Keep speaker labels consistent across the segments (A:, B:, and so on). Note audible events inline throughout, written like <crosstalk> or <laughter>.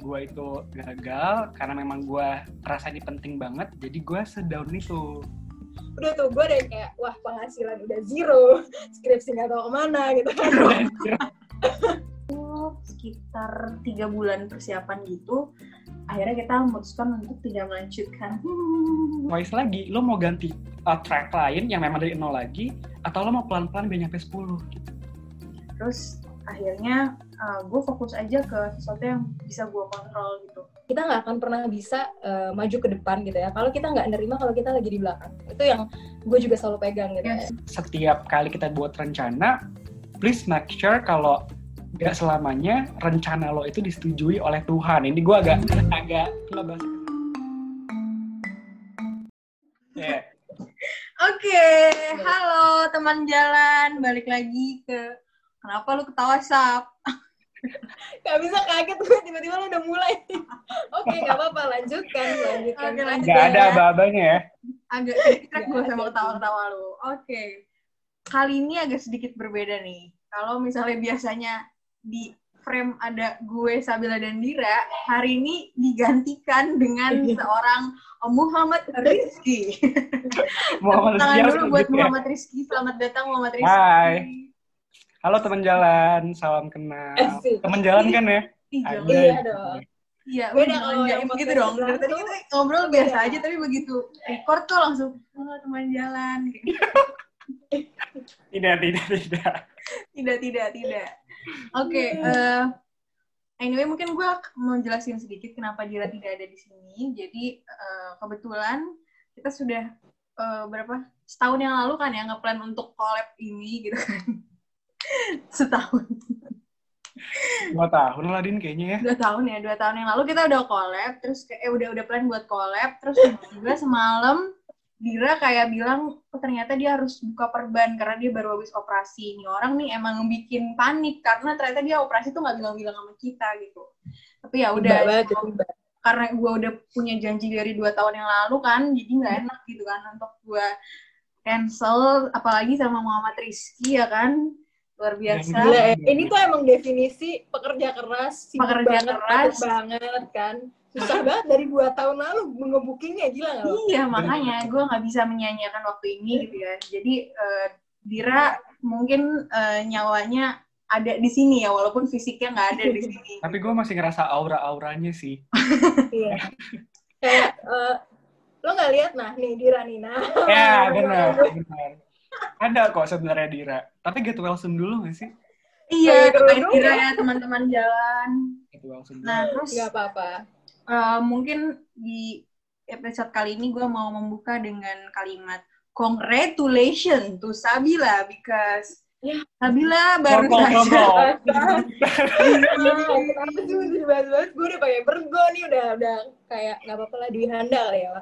A: gue itu gagal karena memang gue rasa ini penting banget jadi gue sedown itu.
B: Udah tuh gue udah kayak wah penghasilan udah zero skripsi nggak tahu ke mana gitu. <laughs> Kan
C: sekitar tiga bulan persiapan gitu akhirnya kita memutuskan untuk tidak melanjutkan. <laughs>
A: Wise lagi lo mau ganti uh, track lain yang memang dari nol lagi atau lo mau pelan-pelan biar nyampe 10 gitu
C: terus akhirnya uh, gue fokus aja ke sesuatu yang bisa gue kontrol gitu
B: kita nggak akan pernah bisa uh, maju ke depan gitu ya kalau kita nggak nerima kalau kita lagi di belakang itu yang gue juga selalu pegang gitu ya.
A: setiap kali kita buat rencana please make sure kalau gak selamanya rencana lo itu disetujui oleh Tuhan ini gue agak agak nggak bahas
C: yeah. Oke, okay. halo teman jalan, balik lagi ke kenapa lu ketawa sap?
B: Gak bisa kaget gue tiba-tiba lu udah mulai. Oke, okay, gak apa-apa, lanjutkan, lanjutkan.
C: Oke, lanjut
A: gak ada aba-abanya ya.
C: Agak <laughs> sedikit gue sama ketawa-ketawa lu. Oke, okay. kali ini agak sedikit berbeda nih. Kalau misalnya biasanya di frame ada gue Sabila dan Dira, hari ini digantikan dengan seorang Muhammad Rizky.
A: Muhammad
C: Tangan dulu buat Muhammad Rizky. Selamat datang Muhammad Rizky.
A: Hai. Halo teman jalan, salam kenal. Teman jalan kan ya?
B: Iya dong.
C: Iya, udah kalau yang begitu dong. Dari tadi kita ngobrol biasa aja, tapi begitu record tuh langsung, halo teman jalan. <laughs>
A: tidak, tidak, tidak.
C: Tidak, tidak, tidak. Oke, okay, uh, anyway mungkin gue mau jelasin sedikit kenapa Dira tidak ada di sini. Jadi uh, kebetulan kita sudah uh, berapa setahun yang lalu kan ya ngeplan untuk collab ini gitu kan. Setahun.
A: Dua tahun lah Din kayaknya ya.
C: Dua tahun ya, dua tahun yang lalu kita udah collab, terus kayak eh, udah udah plan buat collab, terus juga semalam Dira kayak bilang oh, ternyata dia harus buka perban karena dia baru habis operasi. Ini orang nih emang bikin panik karena ternyata dia operasi tuh nggak bilang-bilang sama kita gitu. Tapi ya udah karena gue udah punya janji dari dua tahun yang lalu kan, jadi nggak enak gitu kan untuk gue cancel, apalagi sama Muhammad Rizky ya kan luar biasa.
B: Gila, ya. Ini tuh emang definisi pekerja keras,
C: pekerja
B: banget,
C: keras
B: banget kan susah banget dari dua tahun lalu ngebukingnya gila nggak?
C: Iya makanya gue nggak bisa menyanyiakan waktu ini gitu ya. Jadi uh, Dira mungkin uh, nyawanya ada di sini ya walaupun fisiknya nggak ada di sini. <laughs>
A: Tapi gue masih ngerasa aura-auranya sih.
B: iya. Kayak uh, lo nggak lihat nah nih Dira nih nah.
A: Ya <laughs> benar benar. Ada kok sebenarnya Dira. Tapi get well soon dulu nggak sih?
C: Iya, doain Dira ya teman-teman jalan.
A: Get well soon.
C: Nah terus.
B: Gak apa-apa
C: uh, mungkin di episode kali ini gue mau membuka dengan kalimat congratulations to Sabila because ya. Sabila baru saja.
B: gue udah pakai bergo nih udah udah kayak nggak apa-apa lah Dwi Handal ya.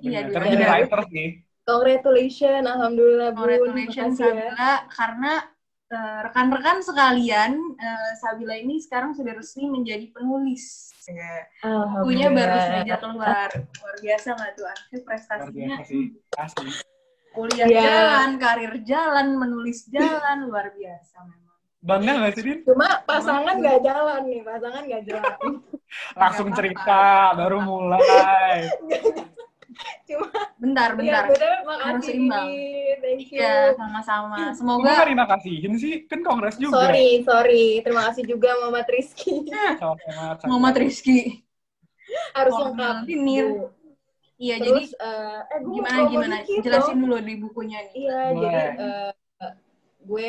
C: Iya,
A: Dwi Handal.
B: Congratulations, alhamdulillah
C: Bun. Congratulations Sabila ya. karena rekan-rekan uh, sekalian, uh, Sabila ini sekarang sudah resmi menjadi penulis. Ya. Bukunya baru saja keluar. Luar biasa nggak tuh? Akhir prestasinya.
A: Asli.
C: Kuliah yeah. jalan, karir jalan, menulis jalan, luar biasa memang.
A: Bangga nggak sih, Din?
B: Cuma pasangan nggak jalan nih, pasangan nggak jalan.
A: Langsung cerita, baru mulai. <laughs>
C: Bentar, bentar.
B: Ya,
C: Harus seimbang.
B: Thank you.
C: Iya, sama-sama. Semoga
A: terima kasihin sih? Kan kongres juga.
B: Sorry, sorry. Terima kasih juga Mama Rizky. <laughs>
C: Mama Rizky.
B: Harus lengkap.
C: Ini. Iya, jadi
B: uh, eh, gue
C: gimana gimana? Jelasin dulu di bukunya nih.
B: Iya, jadi uh, gue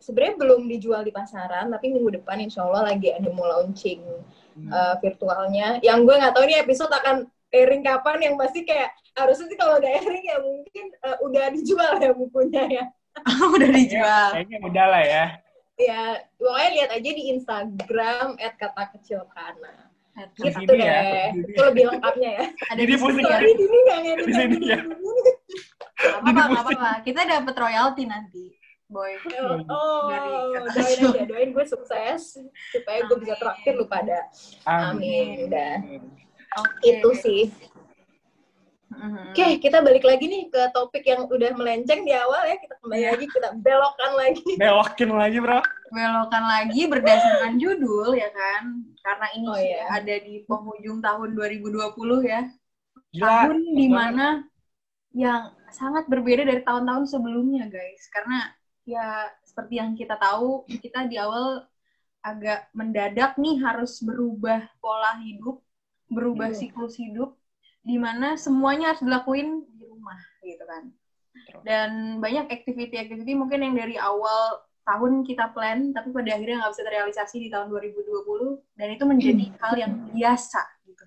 B: sebenarnya belum dijual di pasaran, tapi minggu depan insya Allah lagi ada mau launching hmm. uh, virtualnya. Yang gue nggak tahu ini episode akan airing kapan yang pasti kayak harusnya sih kalau udah airing ya mungkin uh, udah dijual ya bukunya ya. <laughs>
C: udah dijual.
A: Kayaknya udah lah ya.
B: Ya, pokoknya lihat aja di Instagram @kata kecil kana.
A: Gitu
B: deh. Ya. Itu lebih lengkapnya ya.
A: Ada di pusing ya.
B: Sorry, ini nggak ngedit.
A: Di sini ya.
C: Apa-apa, apa-apa. Kita dapat royalti nanti. Boy.
B: Oh, oh doain aja, doain gue sukses supaya gue bisa traktir lu pada. Amin. Amin. Udah. Okay. Itu sih.
C: Mhm.
B: Oke, kita balik lagi nih ke topik yang udah melenceng di awal ya. Kita kembali
C: Iya.
B: lagi, kita belokkan lagi.
A: Belokin lagi bro.
C: belokan lagi berdasarkan judul ya kan karena ini
B: Oh, iya.
C: ada di penghujung tahun 2020 ya
A: Gila.
C: tahun di mana yang sangat berbeda dari tahun-tahun sebelumnya guys karena ya seperti yang kita tahu kita di awal agak mendadak nih harus berubah pola hidup berubah
B: Iya.
C: siklus hidup di mana semuanya harus dilakuin di rumah gitu kan. Dan banyak activity-activity mungkin yang dari awal tahun kita plan tapi pada akhirnya nggak bisa terrealisasi di tahun 2020 dan itu menjadi hal yang biasa gitu.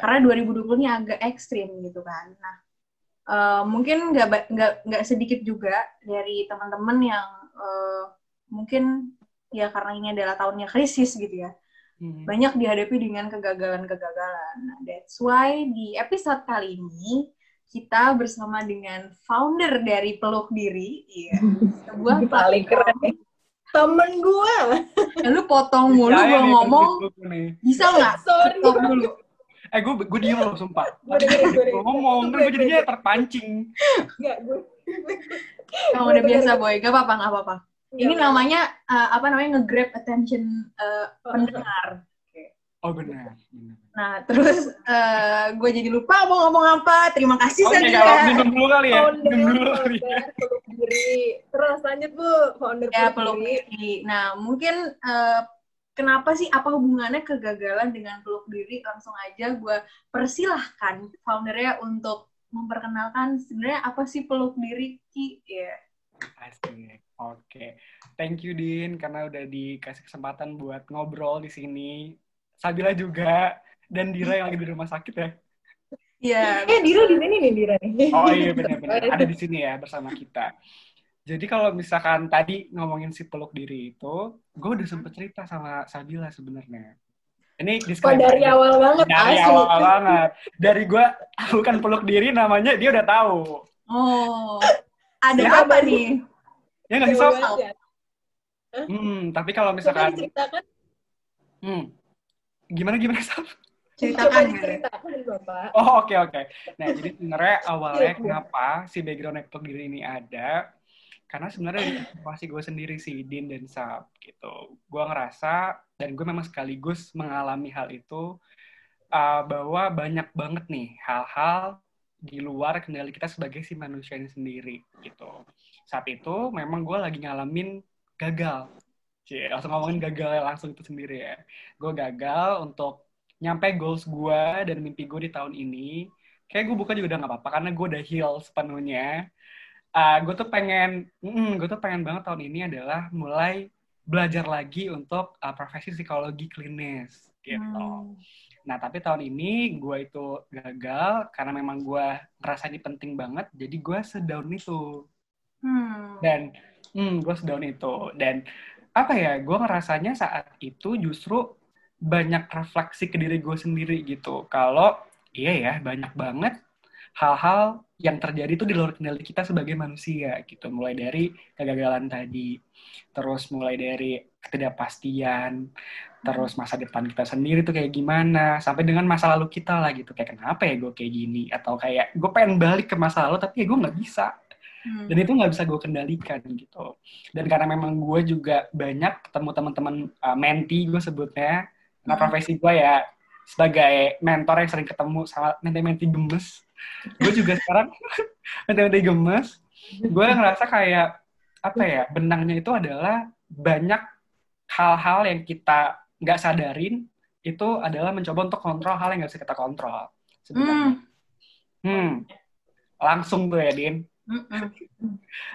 C: Karena 2020 ini agak ekstrim gitu kan. Nah eh, mungkin nggak nggak nggak sedikit juga dari teman-teman yang eh, mungkin ya karena ini adalah tahunnya krisis gitu ya
A: Hmm.
C: banyak dihadapi dengan kegagalan-kegagalan. Nah, that's why di episode kali ini kita bersama dengan founder dari Peluk Diri, iya, <laughs> sebuah
B: Paling keren. Temen gua.
C: Eh, lu potong mulu gue ngomong, bisa nggak? <laughs>
B: Sorry.
C: Stop dulu.
A: Eh gue gue diem loh sumpah. Gue ngomong, kan gue jadinya terpancing.
B: Enggak, gue.
C: Emang udah biasa boy, gak apa-apa, gak apa-apa. Ini
B: Nggak,
C: namanya eh, apa namanya nge-grab attention eh, pendengar.
A: Oh benar.
C: Nah, terus gue jadi lupa mau ngomong apa. Terima kasih
A: Oke,
C: Satria.
A: kalau minum dulu kali ya.
B: Founder,
A: Minum dulu kali.
B: founder, peluk diri. Terus lanjut Bu, founder
C: ya
B: peluk diri.
C: Nah mungkin eh, kenapa sih apa hubungannya kegagalan dengan peluk diri? Langsung aja gue persilahkan foundernya untuk memperkenalkan sebenarnya apa sih peluk diri Ki? Ya.
A: Asik. Oke. Thank you Din karena udah dikasih kesempatan buat ngobrol di sini. Sabila juga dan Dira yang lagi di rumah sakit ya.
C: Iya.
B: Eh, Dira di sini nih, Dira nih.
A: Oh iya benar-benar <laughs> ada di sini ya bersama kita. Jadi kalau misalkan tadi ngomongin si peluk diri itu, gue udah sempet cerita sama Sabila sebenarnya. Ini
B: Kok
A: disclaimer.
B: dari awal banget
A: Dari
B: asli.
A: awal banget. Dari gue bukan peluk diri namanya dia udah tahu.
C: Oh. Ada
A: Ya,
C: apa nih?
A: Ya nggak sih
B: Coba
A: Sob?
B: aja.
A: Hmm, tapi kalau
B: Coba
A: misalkan,
B: diceritakan.
A: hmm, gimana gimana Sob?
B: Coba
C: Ceritakan. ya.
B: diceritakan, Bapak.
A: Oh oke oke. Nah jadi sebenarnya <laughs> awalnya
B: Iya, iya.
A: kenapa si background peluk diri ini ada? Karena sebenarnya dari situasi gue sendiri sih Din dan Sab gitu. Gue ngerasa dan gue memang sekaligus mengalami hal itu uh, bahwa banyak banget nih hal-hal di luar kendali kita sebagai si manusia ini sendiri gitu. Saat itu memang gue lagi ngalamin gagal. Cie, langsung ngomongin gagal langsung itu sendiri ya. Gue gagal untuk nyampe goals gue dan mimpi gue di tahun ini. Kayak gue buka juga udah gak apa-apa karena gue udah heal sepenuhnya. Uh, gue tuh pengen, mm, gue tuh pengen banget tahun ini adalah mulai belajar lagi untuk uh, profesi psikologi klinis gitu.
C: Hmm.
A: Nah, tapi tahun ini gue itu gagal karena memang gue ngerasa ini penting banget, jadi gue sedown itu.
C: Hmm.
A: Dan hmm, gue sedown itu. Dan apa ya, gue ngerasanya saat itu justru banyak refleksi ke diri gue sendiri gitu. Kalau iya ya, banyak banget hal-hal yang terjadi itu di luar kendali kita sebagai manusia gitu. Mulai dari kegagalan tadi, terus mulai dari ketidakpastian, terus masa depan kita sendiri tuh kayak gimana, sampai dengan masa lalu kita lah gitu. Kayak kenapa ya gue kayak gini? Atau kayak gue pengen balik ke masa lalu tapi ya gue nggak bisa.
C: Hmm.
A: Dan itu nggak bisa gue kendalikan gitu. Dan karena memang gue juga banyak ketemu teman-teman uh, menti gue sebutnya, karena
C: Hmm.
A: profesi gue ya sebagai mentor yang sering ketemu sama menti-menti gemes. Gue juga <laughs> sekarang <laughs> menti-menti gemes. Gue ngerasa kayak apa ya benangnya itu adalah banyak hal-hal yang kita nggak sadarin itu adalah mencoba untuk kontrol hal yang nggak bisa kita kontrol sebenarnya. Hmm. Langsung tuh ya, Din.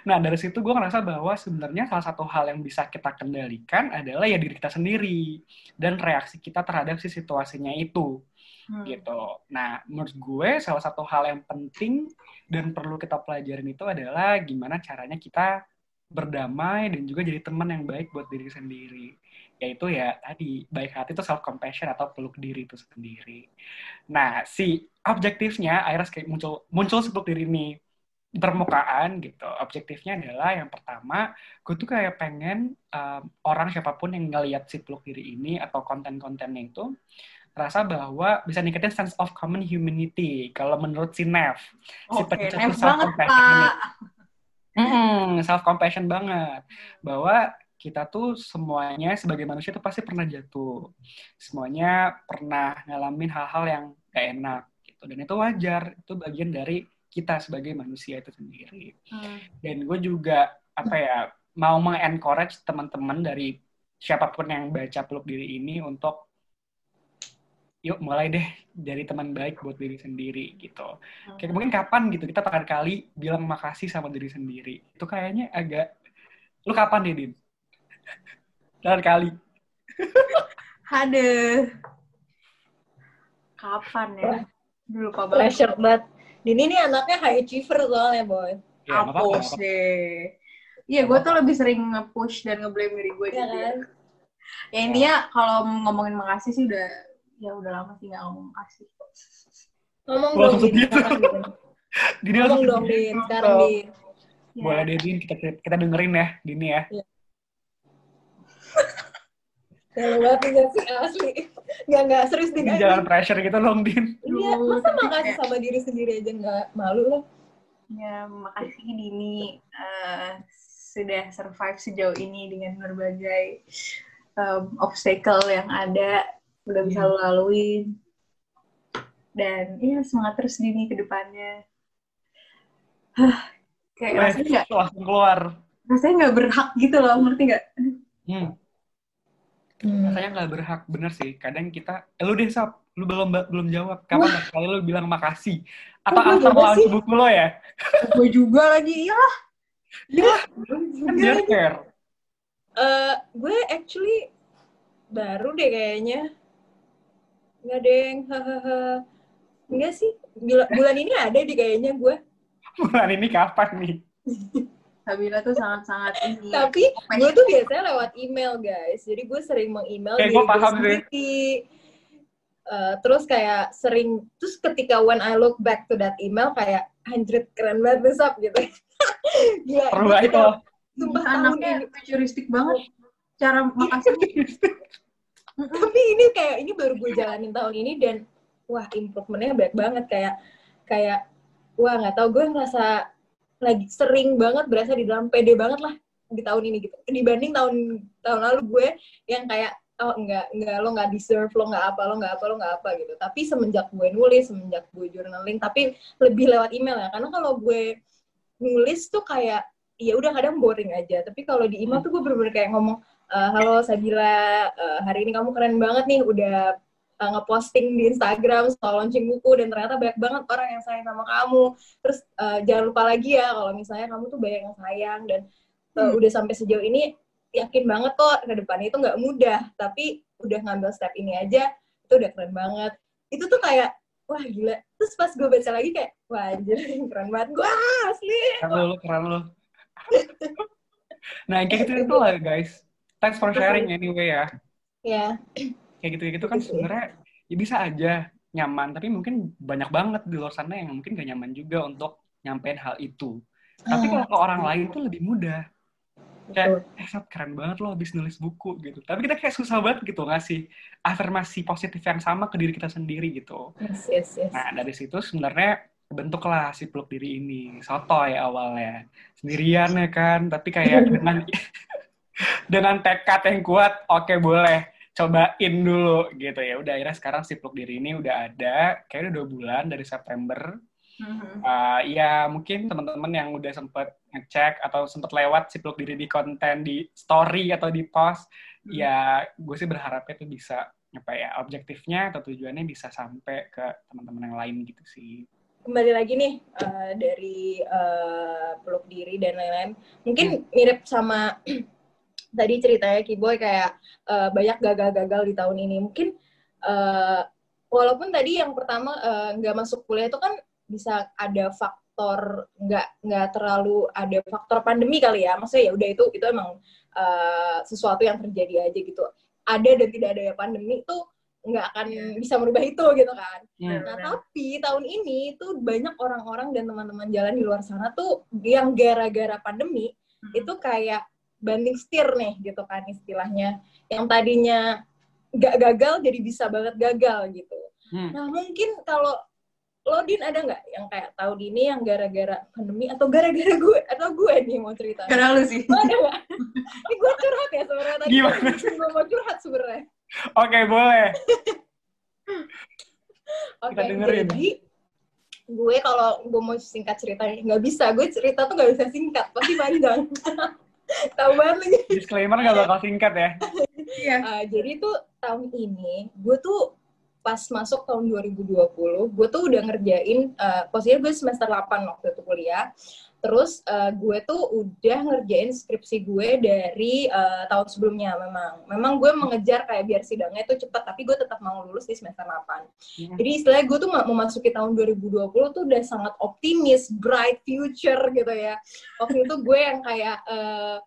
A: Nah, dari situ gue ngerasa bahwa sebenarnya salah satu hal yang bisa kita kendalikan adalah ya diri kita sendiri dan reaksi kita terhadap si situasinya itu
C: Hmm.
A: gitu. Nah, menurut gue salah satu hal yang penting dan perlu kita pelajarin itu adalah gimana caranya kita berdamai dan juga jadi teman yang baik buat diri sendiri. Yaitu ya tadi, baik hati itu self compassion atau peluk diri itu sendiri. Nah, si objektifnya akhirnya kayak muncul muncul peluk diri ini permukaan gitu. Objektifnya adalah yang pertama, gue tuh kayak pengen um, orang siapa pun yang ngelihat si peluk diri ini atau konten-kontennya itu rasa bahwa bisa ningkatin sense of common humanity. Kalau menurut si Nev, si pencetus
C: Nev banget. Pak.
A: Hmm, self compassion banget. Bahwa kita tuh semuanya sebagai manusia tuh pasti pernah jatuh. Semuanya pernah ngalamin hal-hal yang gak enak gitu. Dan itu wajar, itu bagian dari kita sebagai manusia itu sendiri.
C: Hmm.
A: Dan gue juga apa ya mau mengencourage teman-teman dari siapa pun yang baca peluk diri ini untuk yuk mulai deh dari teman baik buat diri sendiri gitu. Kayak mungkin kapan gitu kita terakhir kali bilang makasih sama diri sendiri. Itu kayaknya agak lu kapan deh Din? <laughs> Terakhir kali.
C: Aduh. Kapan ya? Dulu lupa banget.
B: Pressure banget. Dini nih anaknya high achiever soalnya, boy.
A: Ya, nggak apa-apa.
C: deh. Iya, gue tuh lebih sering nge-push dan nge-blame diri gue
B: Iya kan?
C: Ya intinya kalau ngomongin makasih sih udah ya udah lama sih nggak ngomong makasih.
B: Ngomong
A: Gua
B: dong, Din.
A: gitu. <laughs> Dini
B: Ngomong
A: langsung
B: dong, Din. Sekarang. Din.
C: Ya.
A: Boleh deh Din, kita, kita dengerin ya Dini ya. <laughs>
B: Kalau banget nih, sih asli. Nggak, nggak. Serius, Din.
A: Jangan
B: Din.
A: pressure gitu dong Din.
B: Iya, masa makasih
C: kayak-
B: sama diri sendiri aja nggak malu loh?
C: Ya, makasih Dini eh, sudah survive sejauh ini dengan berbagai um, obstacle yang ada, udah bisa
A: Hmm.
C: lo laluin. Dan ya semangat terus Dini ke depannya. Hah, kayak rasanya nggak
A: langsung keluar.
C: rasanya nggak berhak gitu loh, ngerti nggak?
A: Hmm. Rasanya nggak berhak, bener sih. Kadang kita, eh, lu deh Sap, lu belum belum jawab. Kapan terakhir kali lu bilang makasih? Apa
B: juga
A: launch
B: sih?
A: buku lo ya?
C: gue juga lagi, iya
A: Iya, kan
B: Enggak,
A: dia care.
B: Eh, gue actually baru deh kayaknya. Nggak deng, hahaha. Enggak sih, bulan, bulan ini ada deh kayaknya gue. <laughs>
A: Bulan ini kapan nih? <laughs>
C: Sabila tuh sangat-sangat ini.
B: Tapi gue tuh biasanya lewat email guys. Jadi gue sering meng-email
A: Eh,
B: diri
A: gue paham
B: sendiri. Eh, terus kayak sering, terus ketika when I look back to that email kayak anjrit keren banget besok gitu. <laughs> Gila,
A: Perlu loh.
B: Sumpah
C: anaknya
B: ini.
C: futuristik banget cara makasih. <laughs>
B: Tapi ini kayak ini baru gue jalanin tahun ini dan wah improvementnya banyak banget kayak kayak wah nggak tahu gue ngerasa lagi sering banget berasa di dalam pede banget lah di tahun ini gitu. Dibanding tahun tahun lalu gue yang kayak oh enggak enggak lo nggak deserve lo nggak apa lo nggak apa lo nggak apa gitu. Tapi semenjak gue nulis semenjak gue journaling tapi lebih lewat email ya. Karena kalau gue nulis tuh kayak ya udah kadang boring aja. Tapi kalau di email tuh gue bener-bener kayak ngomong "Eh, halo Sabila eh, hari ini kamu keren banget nih udah eh, ngeposting di Instagram soal launching buku dan ternyata banyak banget orang yang sayang sama kamu terus eh, jangan lupa lagi ya kalau misalnya kamu tuh banyak yang sayang dan eh,
C: Hmm.
B: udah sampai sejauh ini yakin banget kok ke depannya itu nggak mudah tapi udah ngambil step ini aja itu udah keren banget itu tuh kayak wah gila terus pas gue baca lagi kayak wah anjir <laughs> keren banget gue asli
A: Keren lu, keren lu. <laughs> nah, kayak gitu itu lah guys. Thanks for sharing anyway ya.
B: ya
A: Kayak gitu-gitu kan
B: Gitu sih.
A: sebenarnya ya bisa aja nyaman, tapi mungkin banyak banget di luar sana yang mungkin gak nyaman juga untuk nyampein hal itu. Tapi
B: Ah,
A: kalau ke orang lain tuh lebih mudah. Kayak, eh Sat, keren banget lo habis nulis buku gitu. Tapi kita kayak susah banget gitu ngasih afirmasi positif yang sama ke diri kita sendiri gitu.
B: yes yes yes
A: Nah, dari situ sebenarnya bentuklah si peluk diri ini. Sotoy awalnya. Sendirian ya kan, tapi kayak <laughs> dengan <laughs> dengan tekad yang kuat, oke boleh cobain dulu gitu ya. Udah akhirnya sekarang si peluk diri ini udah ada, kayaknya udah dua bulan dari September.
C: Mhm.
A: Uh, ya mungkin teman-teman yang udah sempet ngecek atau sempet lewat si peluk diri di konten di story atau di post,
C: Hmm.
A: ya gue sih berharapnya tuh bisa apa ya objektifnya atau tujuannya bisa sampai ke teman-teman yang lain gitu sih.
B: kembali lagi nih eh, dari eh, peluk diri dan lain-lain mungkin mirip sama <clears throat> tadi ceritanya Kiboy kayak eh, banyak gagal-gagal di tahun ini mungkin eh, walaupun tadi yang pertama eh, nggak masuk kuliah itu kan bisa ada faktor nggak nggak terlalu ada faktor pandemi kali ya maksudnya ya udah itu itu emang eh, sesuatu yang terjadi aja gitu ada dan tidak ada ya pandemi itu nggak akan bisa merubah itu gitu kan
A: Hmm.
B: Nah,
C: Benar.
B: tapi tahun ini tuh banyak orang-orang dan teman-teman jalan di luar sana tuh yang gara-gara pandemi
C: Mhm.
B: itu kayak banding setir nih gitu kan istilahnya. Yang tadinya nggak gagal jadi bisa banget gagal gitu.
A: Hmm.
B: Nah mungkin kalau lo Din ada nggak yang kayak tahun ini yang gara-gara pandemi atau gara-gara gue atau gue nih mau cerita?
C: Karena lu sih.
B: Lo ada nggak? Ini gue curhat ya sebenarnya tadi.
A: Gimana?
B: Gue mau curhat sebenarnya.
A: Oke, boleh. <laughs>
B: Oke,
A: Kita dengerin.
B: jadi gue kalau gue mau singkat ceritanya nggak bisa. Gue cerita tuh nggak bisa singkat, pasti panjang. <laughs> Tahu banget lagi.
A: Disclaimer nggak bakal singkat ya.
C: Iya.
B: Uh, jadi tuh tahun ini gue tuh pas masuk tahun 2020, gue tuh udah ngerjain, uh, posisinya gue semester 8 waktu itu kuliah, terus uh, gue tuh udah ngerjain skripsi gue dari uh, tahun sebelumnya memang. Memang gue mengejar kayak biar sidangnya itu cepat, tapi gue tetap mau lulus di semester 8.
A: Hmm.
B: Jadi istilahnya gue tuh memasuki tahun 2020 tuh udah sangat optimis, bright future gitu ya. Waktu itu gue yang kayak, uh,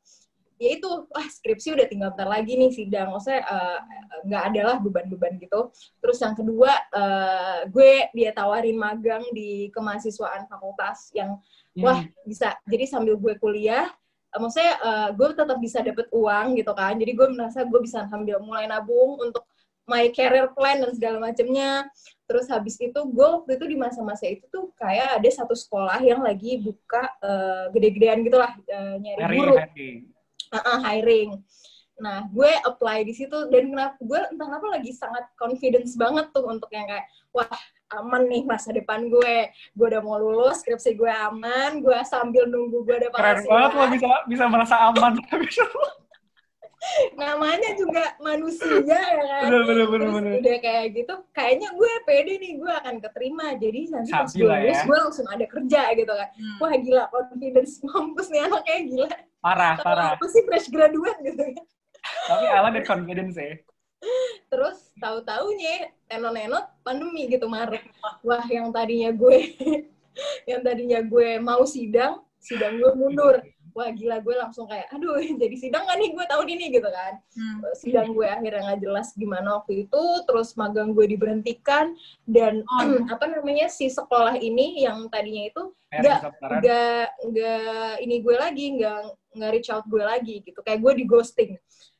B: ya itu wah skripsi udah tinggal bentar lagi nih sidang. Maksudnya eh, nggak ada lah beban-beban gitu. Terus yang kedua eh, gue dia tawarin magang di kemahasiswaan fakultas yang
A: Hmm.
B: wah bisa. Jadi sambil gue kuliah eh, maksudnya eh, gue tetap bisa dapet uang gitu kan. Jadi gue merasa gue bisa sambil mulai nabung untuk my career plan dan segala macamnya terus habis itu gue waktu itu di masa-masa itu tuh kayak ada satu sekolah yang lagi buka eh, gede-gedean gitulah eh, nyari guru. Uh, hiring. Nah, gue apply di situ dan kenapa gue entah kenapa lagi sangat confidence banget tuh untuk yang kayak wah aman nih masa depan gue. Gue udah mau lulus, skripsi gue aman, gue sambil nunggu gue ada
A: Keren banget lo bisa bisa merasa aman. <laughs>
B: Namanya juga manusia ya kan.
A: bener bener bener
B: Terus
A: bener.
B: udah kayak gitu, kayaknya gue pede nih gue akan keterima. Jadi nanti pas gue lulus,
A: ya.
B: gue langsung ada kerja gitu kan.
C: Hmm.
B: Wah gila, confidence <laughs> mampus nih anaknya gila.
A: Parah
B: Sama
A: parah.
B: apa sih fresh graduate gitu ya.
A: Tapi Alan ada confidence ya.
B: terus tahu-taunya enot-enot pandemi gitu Maret wah yang tadinya gue <laughs> yang tadinya gue mau sidang sidang gue mundur wah gila gue langsung kayak aduh <laughs> jadi sidang kan nih gue tahun ini gitu kan
C: Hmm.
B: sidang gue akhirnya nggak jelas gimana waktu itu terus magang gue diberhentikan dan <clears throat>
C: Oh.
B: apa namanya si sekolah ini yang tadinya itu Nggak, nggak nggak ini gue lagi nggak nggak reach out gue lagi gitu kayak gue di ghosting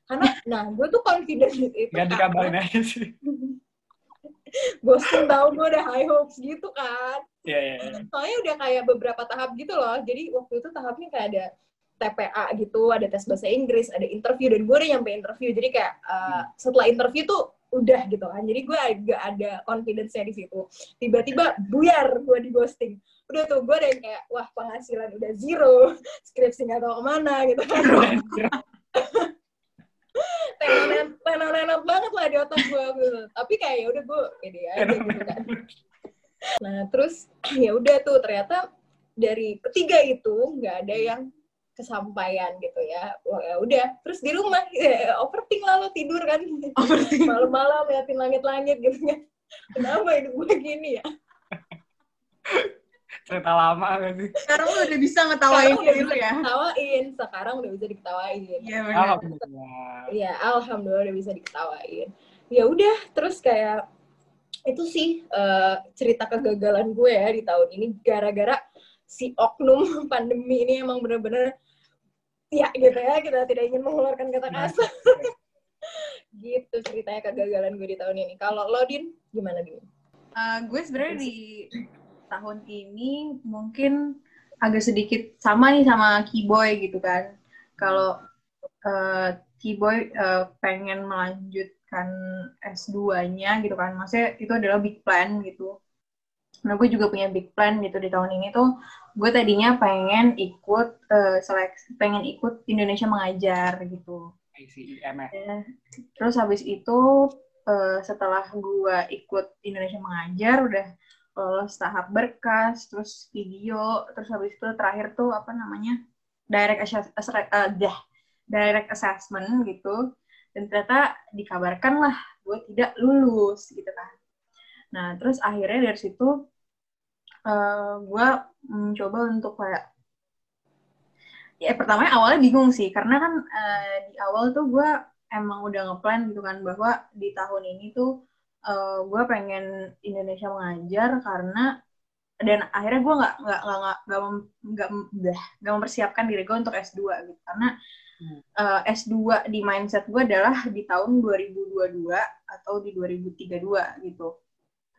B: karena <laughs> nah gue tuh confident itu
A: Gak
B: karena-
A: dikabarin aja sih. <laughs>
B: ghosting tau gue udah high hopes gitu kan
A: Iya iya. iya.
B: soalnya udah kayak beberapa tahap gitu loh jadi waktu itu tahapnya kayak ada TPA gitu ada tes bahasa Inggris ada interview dan gue udah nyampe interview. Jadi kayak uh, setelah interview tuh udah gitu kan. Jadi gue agak ada confidence-nya di situ. Tiba-tiba buyar gue di ghosting. Udah tuh gue ada yang kayak wah penghasilan udah zero. <laughs> Skripsi nggak tahu ke mana gitu. Kan tenan tenan banget lah di otak gue gitu. tapi kayak ya udah gue pede aja gitu kan. Nah terus <clears throat> ya udah tuh ternyata dari ketiga itu nggak ada yang kesampaian gitu ya Wah, ya udah terus di rumah ya, overthink lah lo tidur kan malam-malam liatin langit-langit gitu kan kenapa hidup gue gini ya
A: Cerita lama gak sih?
C: Sekarang udah bisa ngetawain
B: Sekarang udah
C: diri
B: bisa
C: lu ya.
B: diketawain sekarang udah bisa diketawain
C: Iya benar.
A: Alhamdulillah.
B: Iya, alhamdulillah udah bisa diketawain. Ya udah, terus kayak itu sih eh, cerita kegagalan gue ya di tahun ini gara-gara si oknum <laughs> pandemi ini emang bener-bener ya gitu ya kita tidak ingin mengeluarkan kata kasar. <laughs> gitu ceritanya kegagalan gue di tahun ini. Kalau lo Din gimana Din?
C: Eh, gue sebenarnya di tahun ini mungkin agak sedikit sama nih sama Keyboy gitu kan. Kalau eh, Keyboy eh, pengen melanjutkan S2-nya gitu kan. Maksudnya itu adalah big plan gitu. Nah, gue juga punya big plan gitu di tahun ini tuh. Gue tadinya pengen ikut eh, seleksi, pengen ikut Indonesia mengajar gitu.
A: ICIM ya.
C: Terus habis itu eh, setelah gua ikut Indonesia mengajar udah lolos tahap berkas, terus video, terus habis itu terakhir tuh apa namanya direct assess- assess- eh, dah, direct assessment gitu. Dan ternyata dikabarkan lah gue tidak lulus gitu kan. Nah terus akhirnya dari situ eh gue mencoba untuk kayak ya pertamanya awalnya bingung sih karena kan eh, di awal tuh gue emang udah ngeplan gitu kan bahwa di tahun ini tuh eh, gue pengen Indonesia mengajar karena dan akhirnya gue nggak nggak nggak nggak nggak mem- nggak mempersiapkan diri gue untuk S2 gitu karena uh, S2 di mindset gue adalah di tahun 2022 atau di 2032 gitu.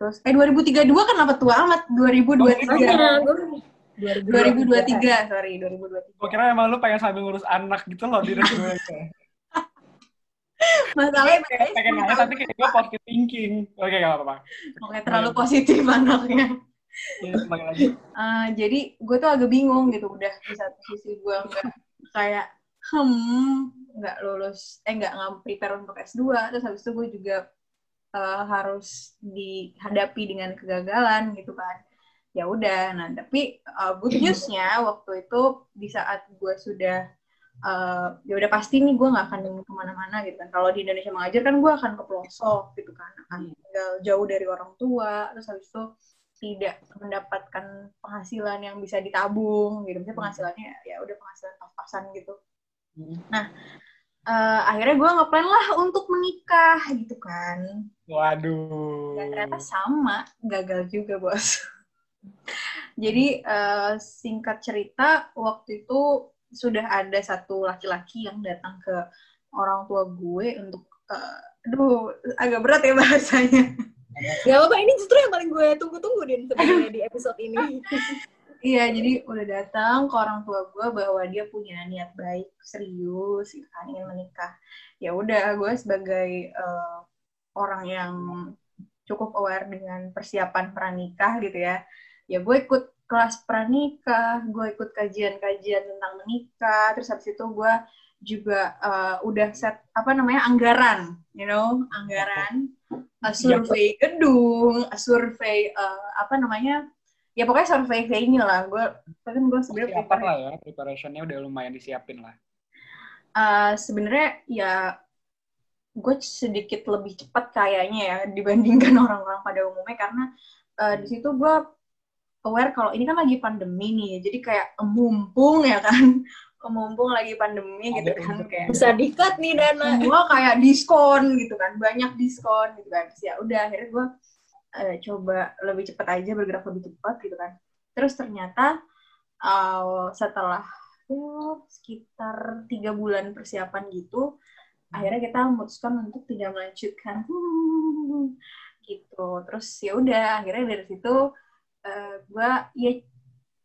C: Terus eh 2032 kan apa tua amat 2023. Oh, 2023, sorry 2023.
A: Gue kira emang lu pengen sambil ngurus anak gitu loh di resume <laughs>
C: Masalahnya
A: pengen nanya tapi kayak gue positive thinking. Oke, gak apa-apa.
C: Oke, terlalu positif anaknya.
A: Ya, lagi.
C: Uh, jadi gue tuh agak bingung gitu udah di satu sisi gue nggak kayak hmm nggak lulus eh nggak nggak prepare untuk S2 terus habis itu gue juga uh, harus dihadapi dengan kegagalan gitu kan. Ya udah nah tapi uh, good newsnya waktu itu di saat gue sudah uh, ya udah pasti nih gue nggak akan ke mana-mana gitu kan. Kalau di Indonesia mengajar kan gue akan ke pelosok gitu kan. Akan hmm. tinggal jauh dari orang tua terus habis itu tidak mendapatkan penghasilan yang bisa ditabung gitu. Misalnya penghasilannya ya udah penghasilan pas-pasan gitu. Hmm. nah uh, akhirnya gue ngeplan lah untuk menikah gitu kan
A: waduh
C: dan ternyata sama gagal juga bos <laughs> jadi uh, singkat cerita waktu itu sudah ada satu laki-laki yang datang ke orang tua gue untuk uh, aduh agak berat ya bahasanya.
B: Gak apa-apa, ini justru yang paling gue tunggu-tunggu din sebenarnya di episode ini. <laughs>
C: iya, jadi udah datang ke orang tua gue bahwa dia punya niat baik, serius, gitu kan, ingin menikah. Ya udah, gue sebagai uh, orang yang cukup aware dengan persiapan pranikah gitu ya, ya gue ikut kelas pranikah, gue ikut kajian-kajian tentang menikah, terus habis itu gue juga uh, udah set apa namanya anggaran, you know, anggaran, uh, survei gedung, survei uh, apa namanya, ya pokoknya survei venue lah. Gue kan gue
A: sebenarnya apa lah ya, preparationnya udah lumayan disiapin lah.
C: Uh, sebenarnya ya gue sedikit lebih cepat kayaknya ya dibandingkan <laughs> orang-orang pada umumnya karena uh, di situ gue aware kalau ini kan lagi pandemi nih, jadi kayak mumpung ya kan, <laughs> mumpung lagi pandemi gitu kan kayak
B: bisa dikat nih dana. <laughs>
C: Semua kayak diskon gitu kan, banyak diskon gitu kan. Ya udah akhirnya gue uh, coba lebih cepat aja bergerak lebih cepat gitu kan. Terus ternyata uh, setelah ya, sekitar tiga bulan persiapan gitu, akhirnya kita memutuskan untuk tidak melanjutkan <laughs> gitu. Terus ya udah akhirnya dari situ uh, eh, gue ya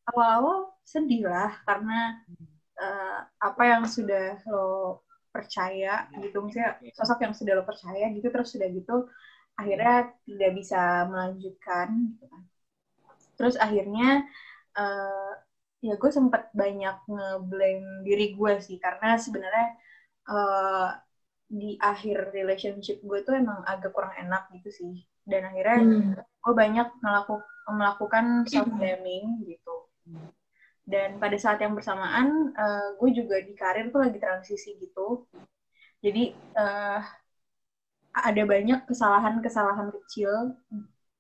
C: awal-awal sedih lah karena uh, apa yang sudah lo percaya gitu misalnya sosok yang sudah lo percaya gitu terus sudah gitu akhirnya tidak bisa melanjutkan gitu kan. Terus akhirnya uh, ya gue sempat banyak ngeblame diri gue sih karena sebenarnya uh, di akhir relationship gue tuh emang agak kurang enak gitu sih. Dan akhirnya hmm. gue banyak melakukan melakukan self blaming gitu. Dan pada saat yang bersamaan uh, gue juga di karir tuh lagi transisi gitu. Jadi uh, ada banyak kesalahan-kesalahan kecil.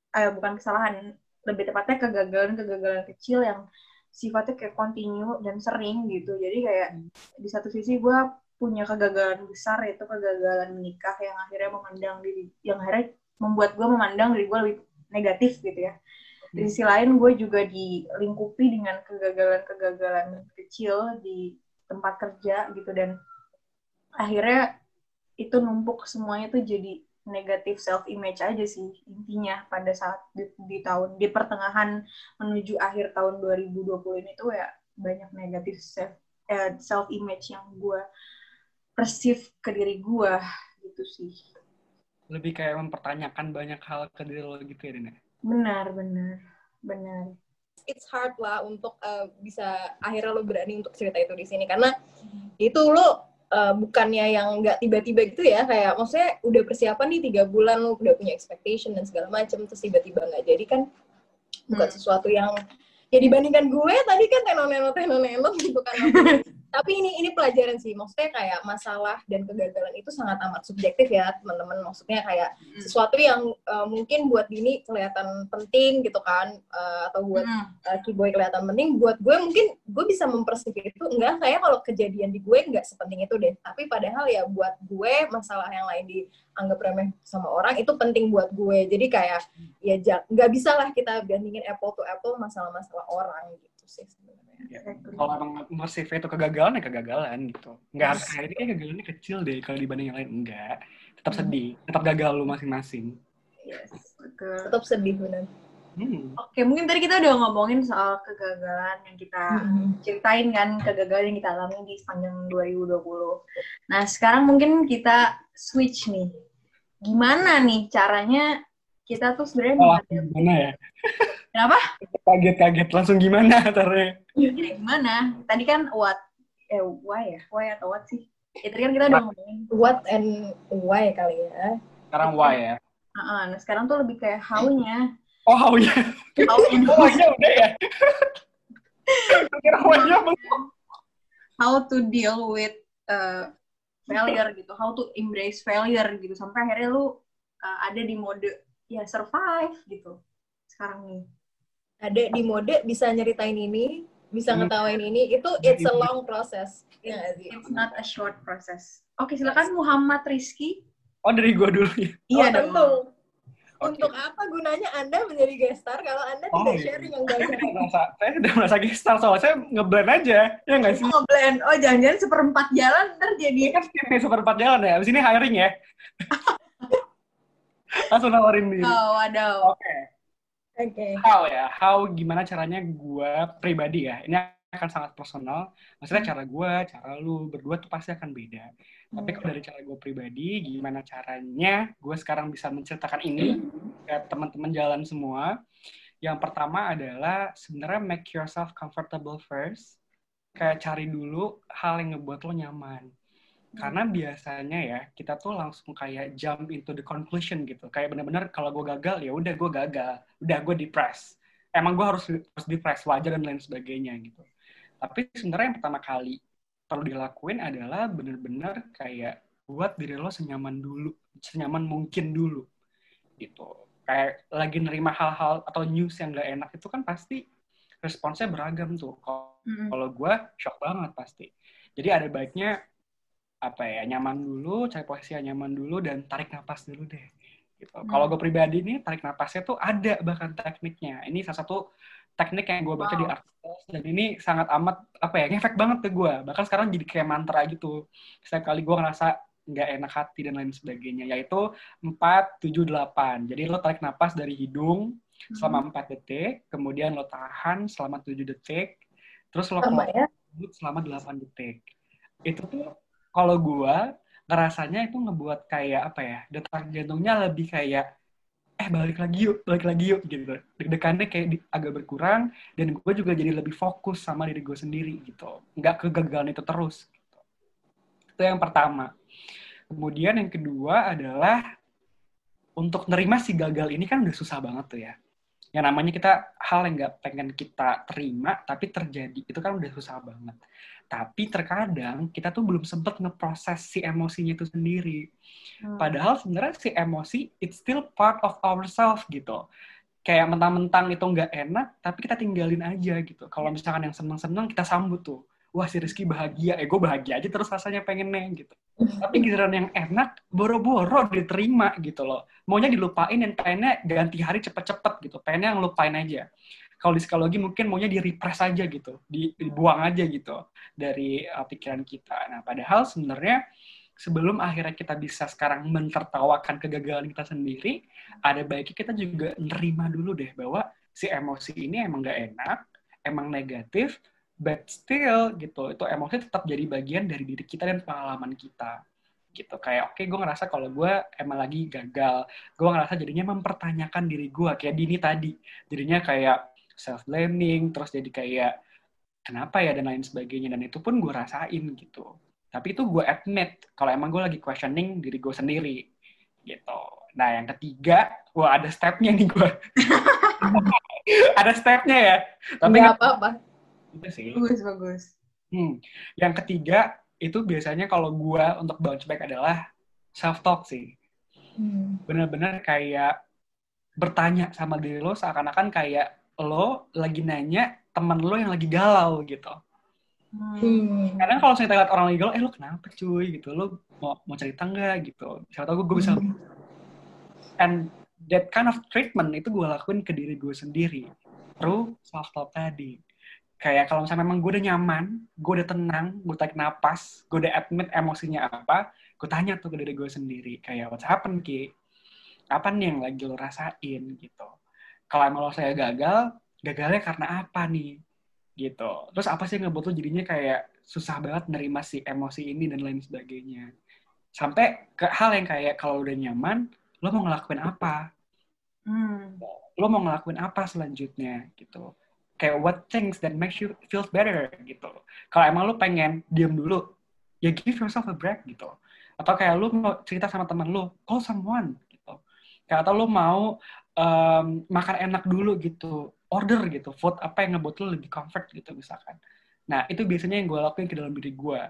C: Uh, bukan kesalahan lebih tepatnya kegagalan-kegagalan kecil yang sifatnya kayak continue dan sering gitu. Jadi kayak di satu sisi gue punya kegagalan besar yaitu kegagalan menikah yang akhirnya memandang diri yang akhirnya membuat gue memandang diri gue lebih negatif gitu ya. Di sisi lain gue juga dilingkupi dengan kegagalan-kegagalan kecil di tempat kerja gitu. Dan akhirnya itu numpuk semuanya tuh jadi negatif self image aja sih intinya pada saat di, di tahun di pertengahan menuju akhir tahun 2020 ini tuh ya banyak negatif self eh, self image yang gue persif ke diri gue gitu sih
A: lebih kayak mempertanyakan banyak hal ke diri lo gitu ya Dina
C: Benar, benar, benar.
B: It's hard lah untuk uh, bisa akhirnya lo berani untuk cerita itu di sini karena itu lo uh, bukannya yang nggak tiba-tiba gitu ya kayak maksudnya udah persiapan nih tiga bulan lo udah punya expectation dan segala macam terus tiba-tiba nggak jadi kan bukan hmm. sesuatu yang ya dibandingkan gue tadi kan tenonenot tenonenot gitu kan. <laughs> Tapi ini ini pelajaran sih. Maksudnya kayak masalah dan kegagalan itu sangat amat subjektif ya teman-teman. Maksudnya kayak hmm. sesuatu yang uh, mungkin buat Dini kelihatan penting gitu kan uh, atau buat hmm. uh, Kiboy kelihatan penting. Buat gue mungkin gue bisa mempersepik itu. Enggak kayak kalau kejadian di gue enggak sepenting itu deh. Tapi padahal ya buat gue masalah yang lain dianggap remeh sama orang itu penting buat gue. Jadi kayak ya nggak bisa lah kita bandingin apple to apple masalah-masalah orang gitu sih sebenarnya.
A: Ya. Kalau emang mersive itu kegagalan ya kegagalan gitu. Nggak harus
B: Yes.
A: kayak ini kayak kegagalannya kecil deh kalau dibanding yang lain enggak. Tetap
B: Hmm.
A: sedih, tetap gagal lu masing-masing.
C: Yes, betul.
B: Tetap sedih benar.
A: Hmm.
C: Oke, mungkin tadi kita udah ngomongin soal kegagalan yang kita
B: Mm-mm.
C: ceritain kan, kegagalan yang kita alami di sepanjang 2020. Nah, sekarang mungkin kita switch nih. Gimana nih caranya kita tuh sebenarnya
A: Oh, gimana ya?
C: Kenapa? <laughs>
A: Kaget-kaget langsung gimana caranya?
C: Gimana, gimana? Tadi kan what? Eh, why ya? Why atau what sih? Ya, tadi kan kita udah ngomongin.
B: What and why kali ya?
A: Sekarang why ya?
C: Ah, nah, sekarang tuh lebih kayak how-nya.
A: Oh, how ya?
C: How-nya
A: Oh, why-nya <laughs> udah ya? Kira why-nya belum.
C: how to deal with uh, failure gitu, how to embrace failure gitu sampai akhirnya lu uh, ada di mode ya survive gitu sekarang nih.
B: Ada di mode bisa nyeritain ini, bisa
A: Hmm.
B: ngetawain ini, itu it's a long process. Ya sih?
C: It's not a short process. Oke, silakan Muhammad Rizky.
A: Oh, dari gua dulu ya.
C: Iya
B: oh, tentu.
A: Oke.
B: Untuk apa gunanya Anda menjadi gestar kalau Anda
A: Oh,
B: tidak
A: iya.
B: sharing yang <laughs>
A: Saya
B: bagus?
A: tidak merasa, saya tidak merasa gestar soalnya saya ngeblend aja. Ya nggak sih?
C: Ngeblend. Oh, jangan-jangan seperempat jalan ntar
A: Ini
C: jadi
A: kan skip nih seperempat jalan ya. Abis ini hiring ya. <laughs> Langsung nawarin diri.
C: Oh, waduh.
A: Oke.
B: Oke.
A: How ya? How gimana caranya gue pribadi ya? Ini akan sangat personal. Maksudnya cara gue, cara lu berdua tuh pasti akan beda. Tapi kalau dari cara gue pribadi, gimana caranya gue sekarang bisa menceritakan ini ke teman-teman jalan semua? Yang pertama adalah sebenarnya make yourself comfortable first. Kayak cari dulu hal yang ngebuat lo nyaman. Karena biasanya ya kita tuh langsung kayak jump into the conclusion gitu. Kayak bener-bener kalau gue gagal ya udah gue gagal, udah gue depressed. Emang gue harus harus depressed wajar dan lain sebagainya gitu. Tapi sebenarnya yang pertama kali perlu dilakuin adalah bener-bener kayak buat diri lo senyaman dulu, senyaman mungkin dulu gitu. Kayak lagi nerima hal-hal atau news yang gak enak itu kan pasti responsnya beragam tuh. Kalau gue shock banget pasti. Jadi ada baiknya apa ya nyaman dulu, cari posisi yang nyaman dulu dan tarik napas dulu deh. Gitu.
C: Hmm.
A: Kalau gue pribadi nih tarik napasnya tuh ada bahkan tekniknya. Ini salah satu teknik yang gue baca di
C: Wow.
A: artikel dan ini sangat amat apa ya ngefek banget ke gue. Bahkan sekarang jadi kayak mantra gitu. Setiap kali gue ngerasa nggak enak hati dan lain sebagainya yaitu 4 7 8. Jadi lo tarik napas dari hidung selama 4 detik, kemudian lo tahan selama 7 detik, terus lo keluar
B: ya.
A: selama 8 detik. Itu tuh kalau gua ngerasanya itu ngebuat kayak apa ya, detak jantungnya lebih kayak eh balik lagi yuk, balik lagi yuk gitu. Deg-degannya kayak di- agak berkurang dan gue juga jadi lebih fokus sama diri gue sendiri gitu. Nggak kegagalan itu terus. Gitu. Itu yang pertama. Kemudian yang kedua adalah untuk nerima si gagal ini kan udah susah banget tuh ya. Yang namanya kita hal yang nggak pengen kita terima tapi terjadi itu kan udah susah banget. Tapi terkadang kita tuh belum sempet ngeproses si emosinya itu sendiri.
C: Hmm.
A: Padahal sebenarnya si emosi it's still part of ourselves gitu. Kayak mentang-mentang itu nggak enak, tapi kita tinggalin aja gitu. Kalau misalkan yang seneng-seneng kita sambut tuh. Wah si Rizky bahagia, eh gue bahagia aja terus rasanya pengennya gitu. Tapi giliran yang enak, boro-boro diterima gitu loh. Maunya dilupain dan pengennya ganti hari cepet-cepet gitu. Pengennya yang lupain aja. Kalau di psikologi mungkin maunya di-repress aja gitu. Di- dibuang aja gitu dari uh, pikiran kita. Nah padahal sebenarnya sebelum akhirnya kita bisa sekarang mentertawakan kegagalan kita sendiri, ada baiknya kita juga nerima dulu deh bahwa si emosi ini emang gak enak, emang negatif, but still gitu, itu emosi tetap jadi bagian dari diri kita dan pengalaman kita. Gitu, kayak oke gue ngerasa kalau gue emang lagi gagal, gue ngerasa jadinya mempertanyakan diri gue, kayak Dini tadi, jadinya kayak self-blaming, terus jadi kayak kenapa ya dan lain sebagainya, dan itu pun gue rasain gitu tapi itu gue admit kalau emang gue lagi questioning diri gue sendiri gitu nah yang ketiga wah ada stepnya nih gue <laughs> ada stepnya ya tapi
B: Nggak
A: nggak
B: apa-apa.
A: gitu sih
C: Bagus, bagus.
A: Hmm. yang ketiga itu biasanya kalau gue untuk bounce back adalah self talk sih
B: Hmm.
A: bener-bener kayak bertanya sama diri lo seakan-akan kayak lo lagi nanya temen lo yang lagi galau gitu
C: Hmm.
A: Kadang kalau saya lihat orang lagi galau, eh lo kenapa cuy gitu, lo mau mau cerita nggak gitu, siapa tahu gue bisa
B: Hmm.
A: and that kind of treatment itu gue lakuin ke diri gue sendiri through self talk tadi kayak kalau misalnya memang gue udah nyaman, gue udah tenang, gue tarik napas, gue udah admit emosinya apa, gue tanya tuh ke diri gue sendiri, kayak what's happen, Ki? Apa nih yang lagi lo rasain, gitu. Kalau emang lo saya gagal, gagalnya karena apa nih? Gitu. Terus apa sih yang ngebuat lo jadinya kayak susah banget nerima si emosi ini dan lain sebagainya. Sampai ke hal yang kayak kalau udah nyaman, lo mau ngelakuin apa?
C: Hmm.
A: Lo mau ngelakuin apa selanjutnya, gitu kayak what things that makes you feel better gitu. Kalau emang lu pengen diem dulu, ya give yourself a break gitu. Atau kayak lu mau cerita sama teman lu, call someone gitu. Kayak atau lu mau um, makan enak dulu gitu, order gitu, food apa yang ngebuat lu lebih comfort gitu misalkan. Nah itu biasanya yang gue lakuin ke dalam diri gue.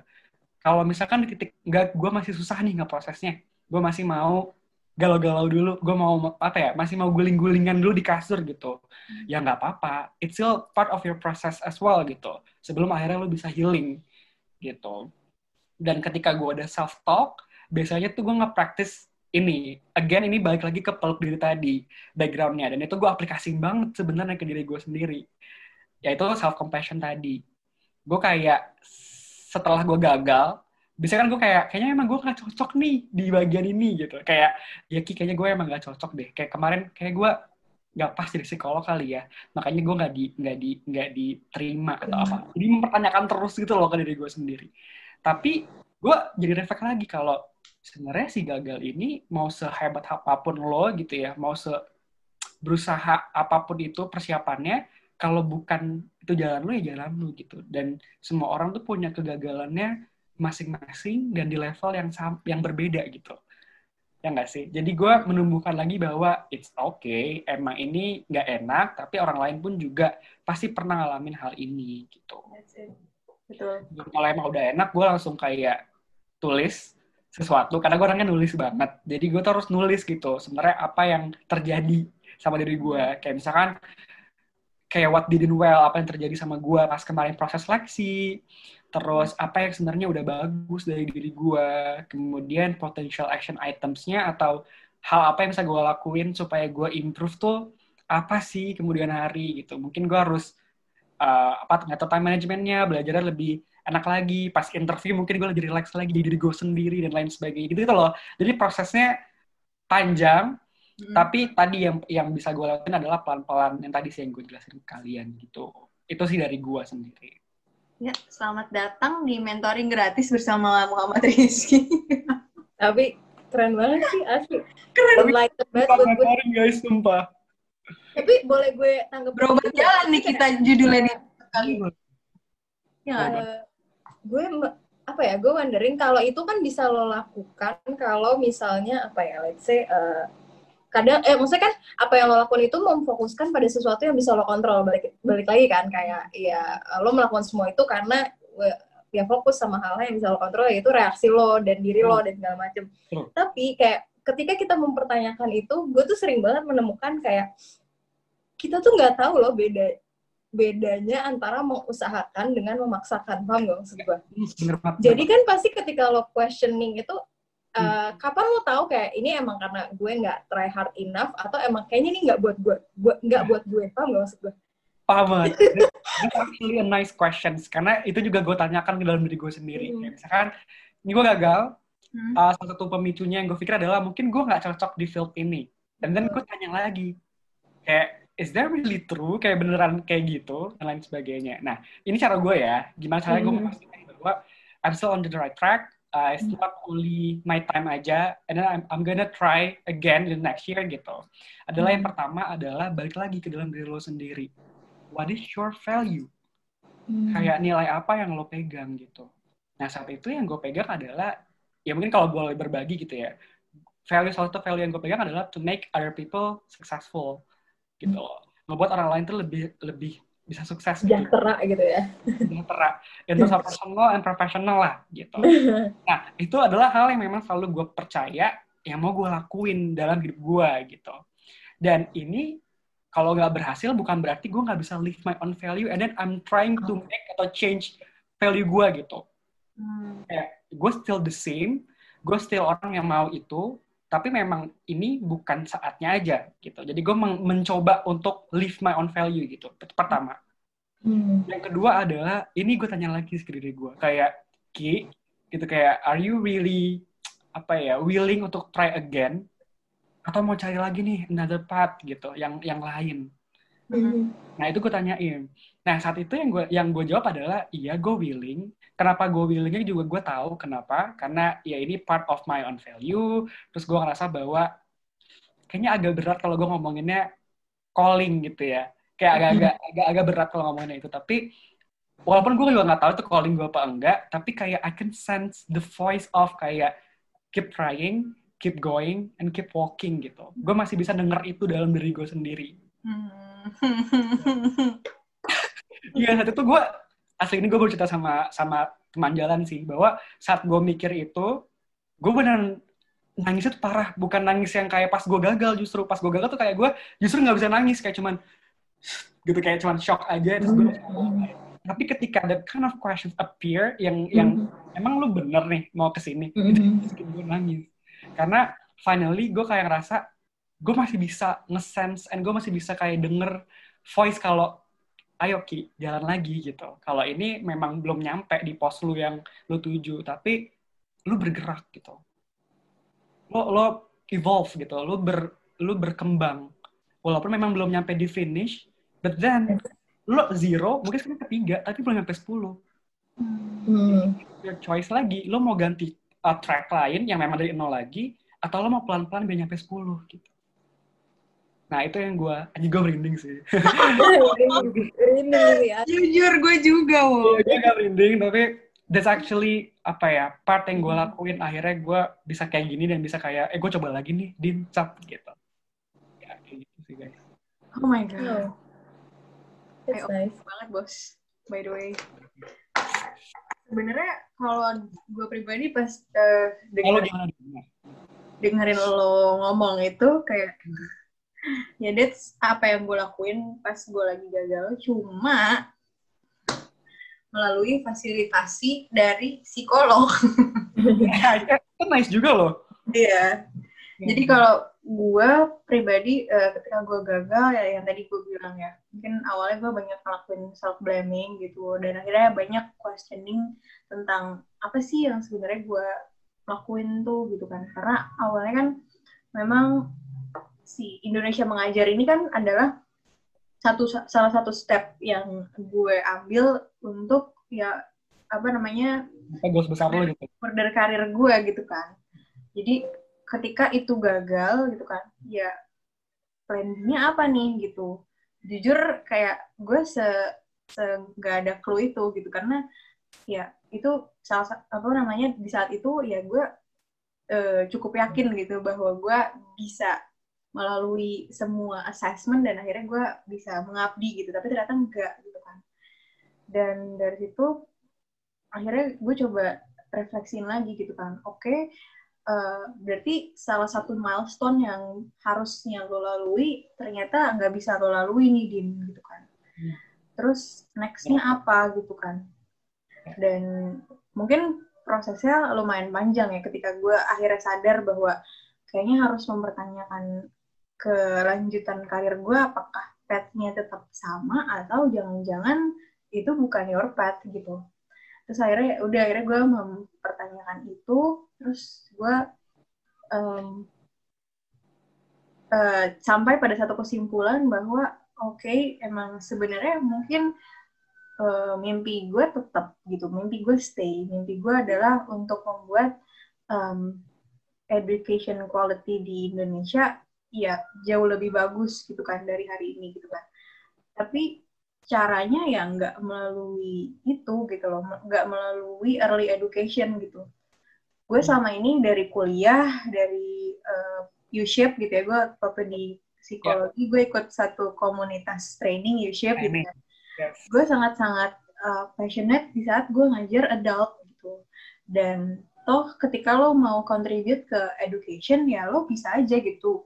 A: Kalau misalkan titik nggak, gue masih susah nih ngeprosesnya, gue masih mau galau-galau dulu gue mau apa ya masih mau guling-gulingan dulu di kasur gitu ya nggak apa-apa it's still part of your process as well gitu sebelum akhirnya lo bisa healing gitu dan ketika gue ada self talk biasanya tuh gue nge-practice ini again ini balik lagi ke peluk diri tadi backgroundnya. Dan itu gue aplikasiin banget sebenarnya ke diri gue sendiri. Yaitu self compassion tadi. Gue kayak setelah gue gagal bisa kan gue kayak kayaknya emang gue gak cocok nih di bagian ini gitu. Kayak ya Ki kayaknya gue emang gak cocok deh. Kayak kemarin kayak gue gak pas jadi psikolog kali ya. Makanya gue nggak di nggak di nggak diterima atau apa. Jadi mempertanyakan terus gitu loh ke diri gue sendiri. Tapi gue jadi refleks lagi kalau sebenarnya si gagal ini mau sehebat apa pun lo gitu ya mau se berusaha apa pun itu persiapannya kalau bukan itu jalan lo ya jalan lo gitu. Dan semua orang tuh punya kegagalannya masing-masing dan di level yang yang berbeda gitu. Ya nggak sih? Jadi gue menumbuhkan lagi bahwa it's okay emang ini nggak enak tapi orang lain pun juga pasti pernah ngalamin hal ini gitu.
C: Betul.
A: Kalau emang udah enak gue langsung kayak tulis sesuatu karena gue orangnya nulis banget. Jadi gue terus nulis gitu sebenarnya apa yang terjadi sama diri gue kayak misalkan kayak what didn't well apa yang terjadi sama gue pas kemarin proses seleksi. Terus apa yang sebenarnya udah bagus dari diri gue, kemudian potential action itemsnya atau hal apa yang bisa gue lakuin supaya gue improve tuh apa sih kemudian hari gitu. Mungkin gue harus uh, apa ternyata time managementnya belajarnya lebih enak lagi. Pas interview mungkin gue lebih relax lagi di diri gue sendiri dan lain sebagainya gitu, gitu loh. Jadi prosesnya panjang, hmm. tapi tadi yang yang bisa gue lakuin adalah pelan-pelan yang tadi sih yang gue jelasin ke kalian gitu. Itu sih dari gue sendiri.
C: Ya, selamat datang di mentoring gratis bersama Muhammad Rizky. <laughs>
B: Tapi keren banget sih, asli.
A: Keren banget buat mentoring guys, sumpah.
B: Tapi boleh gue tanggap
C: Berubah jalan nih kita judulnya nih kali.
B: Ya, uh, gue apa ya, gue wondering kalau itu kan bisa lo lakukan kalau misalnya apa ya, let's say uh, kadang eh maksudnya kan apa yang lo lakukan itu memfokuskan pada sesuatu yang bisa lo kontrol. Balik balik lagi kan kayak ya lo melakukan semua itu karena ya fokus sama hal, hal yang bisa lo kontrol yaitu reaksi lo dan diri lo dan segala macem. Hmm. tapi kayak ketika kita mempertanyakan itu gue tuh sering banget menemukan kayak kita tuh nggak tahu loh beda bedanya antara mengusahakan dengan memaksakan. Paham gak maksud gue? Jadi kan pasti ketika lo questioning itu Uh, kapan lo tahu kayak ini emang karena gue nggak try hard enough atau emang kayaknya ini nggak buat gue buat nggak buat gue. Paham gak maksud gue
A: paham banget. That's actually a nice questions. Karena itu juga gue tanyakan ke dalam diri gue sendiri. Hmm. kayak misalkan ini gue gagal hmm. uh, salah satu pemicunya yang gue pikir adalah mungkin gue nggak cocok di field ini. Dan then gue tanya lagi. Kayak is that really true kayak beneran kayak gitu dan lain sebagainya nah ini cara gue ya gimana caranya gue hmm. memastikan bahwa I'm still on the right track uh, it's not only my time aja, and then I'm, I'm gonna try again in the next year gitu. Adalah yang hmm. pertama adalah balik lagi ke dalam diri lo sendiri. What is your value? Hmm. Kayak nilai apa yang lo pegang gitu. Nah saat itu yang gue pegang adalah, ya mungkin kalau gue berbagi gitu ya, value salah satu value yang gue pegang adalah to make other people successful gitu. Hmm. Ngebuat orang lain tuh lebih lebih bisa sukses
B: gitu. sejahtera gitu, gitu ya
A: sejahtera itu personal and professional lah gitu <laughs> nah itu adalah hal yang memang selalu gue percaya yang mau gue lakuin dalam hidup gue gitu dan ini kalau nggak berhasil bukan berarti gue nggak bisa live my own value and then I'm trying to make atau change value gue gitu hmm. kayak gue still the same gue still orang yang mau itu tapi memang ini bukan saatnya aja gitu. Jadi gue men mencoba untuk live my own value gitu. Pertama.
B: Hmm.
A: Yang kedua adalah ini gue tanya lagi ke diri gue kayak Ki gitu kayak are you really apa ya willing untuk try again atau mau cari lagi nih another path gitu yang yang lain.
B: Hmm.
A: Nah itu gue tanyain. Nah saat itu yang gue yang gue jawab adalah iya gue willing. Kenapa gue willingnya juga gue tahu kenapa karena ya ini part of my own value. Terus gue ngerasa bahwa kayaknya agak berat kalau gue ngomonginnya calling gitu ya. Kayak agak-agak agak-agak berat kalau ngomonginnya itu. Tapi walaupun gue juga nggak tahu itu calling gue apa enggak, tapi kayak I can sense the voice of kayak keep trying, keep going, and keep walking gitu. Gue masih bisa denger itu dalam diri gue sendiri. Iya saat itu gue asli ini gue baru cerita sama sama teman jalan sih bahwa saat gue mikir itu gue beneran nangisnya tuh parah. Bukan nangis yang kayak pas gue gagal justru pas gue gagal tuh kayak gue justru nggak bisa nangis kayak cuman gitu kayak cuman shock aja terus gue tapi ketika ada kind of questions appear yang yang emang lu bener nih mau ke sini itu
B: Mhm.
A: bikin gue nangis. Karena finally gue kayak ngerasa gue masih bisa nge-sense and gue masih bisa kayak denger voice kalau ayo Ki, jalan lagi gitu. Kalau ini memang belum nyampe di pos lu yang lu tuju, tapi lu bergerak gitu. Lo lo evolve gitu, lu ber lu berkembang. Walaupun memang belum nyampe di finish, but then lo zero, mungkin sekarang ketiga, tapi belum nyampe 10.
B: Hmm.
A: Your choice lagi, lo mau ganti uh, track lain yang memang dari nol lagi, atau lo mau pelan-pelan biar nyampe 10 gitu. Nah, itu yang gue, aja gue merinding sih. <laughs>
B: Ini ya.
C: Jujur gue juga, wo.
A: Iya, gue gak merinding, tapi that's actually, apa ya, part yang gue lakuin, akhirnya gue bisa kayak gini dan bisa kayak, eh gue coba lagi nih, din, cap, gitu. Ya, kayak gitu sih, guys.
C: Oh my god.
B: Oh. That's nice.
C: banget bos by the way sebenarnya kalau gue pribadi pas eh,
A: Kalau
C: dengerin, dengerin lo ngomong itu kayak <laughs> ya that's apa yang gue lakuin pas gue lagi gagal cuma melalui fasilitasi dari psikolog
A: Ya, itu nice juga loh.
C: Iya. Jadi kalau gue pribadi eh, ketika gue gagal ya yang tadi gue bilang ya mungkin awalnya gue banyak ngelakuin self blaming gitu dan akhirnya banyak questioning tentang apa sih yang sebenarnya gue lakuin tuh gitu kan karena awalnya kan memang si Indonesia mengajar ini kan adalah satu salah satu step yang gue ambil untuk ya apa namanya
A: goals besar lo gitu.
C: karir gue gitu kan. Jadi ketika itu gagal gitu kan, ya plan B-nya apa nih gitu. Jujur kayak gue se, se gak ada clue itu gitu karena ya itu salah sa- apa namanya di saat itu ya gue eh, cukup yakin gitu bahwa gue bisa melalui semua assessment dan akhirnya gue bisa mengabdi gitu. Tapi ternyata enggak gitu kan. Dan dari situ akhirnya gue coba refleksiin lagi gitu kan. Oke eh, berarti salah satu milestone yang harusnya lo lalui ternyata nggak bisa lo lalui nih din gitu kan.
A: Hmm.
C: terus nextnya apa gitu kan. Dan mungkin prosesnya lumayan panjang ya ketika gue akhirnya sadar bahwa kayaknya harus mempertanyakan kelanjutan karir gue apakah path-nya tetap sama atau jangan-jangan itu bukan your path gitu. Terus akhirnya udah akhirnya gue mempertanyakan itu terus gue em, eh, sampai pada satu kesimpulan bahwa oke emang sebenarnya mungkin eh, mimpi gue tetap gitu. Mimpi gue stay. Mimpi gue adalah untuk membuat em, education quality di Indonesia ya jauh lebih bagus gitu kan dari hari ini gitu kan. Tapi caranya ya nggak melalui itu gitu loh nggak melalui early education gitu. Gue selama ini dari kuliah dari uh, U-shape gitu ya gue waktu di psikologi gue ikut satu komunitas training U-shape gitu kan.
A: Yes.
C: gue sangat-sangat uh, passionate di saat gue ngajar adult gitu. Dan toh ketika lo mau contribute ke education ya lo bisa aja gitu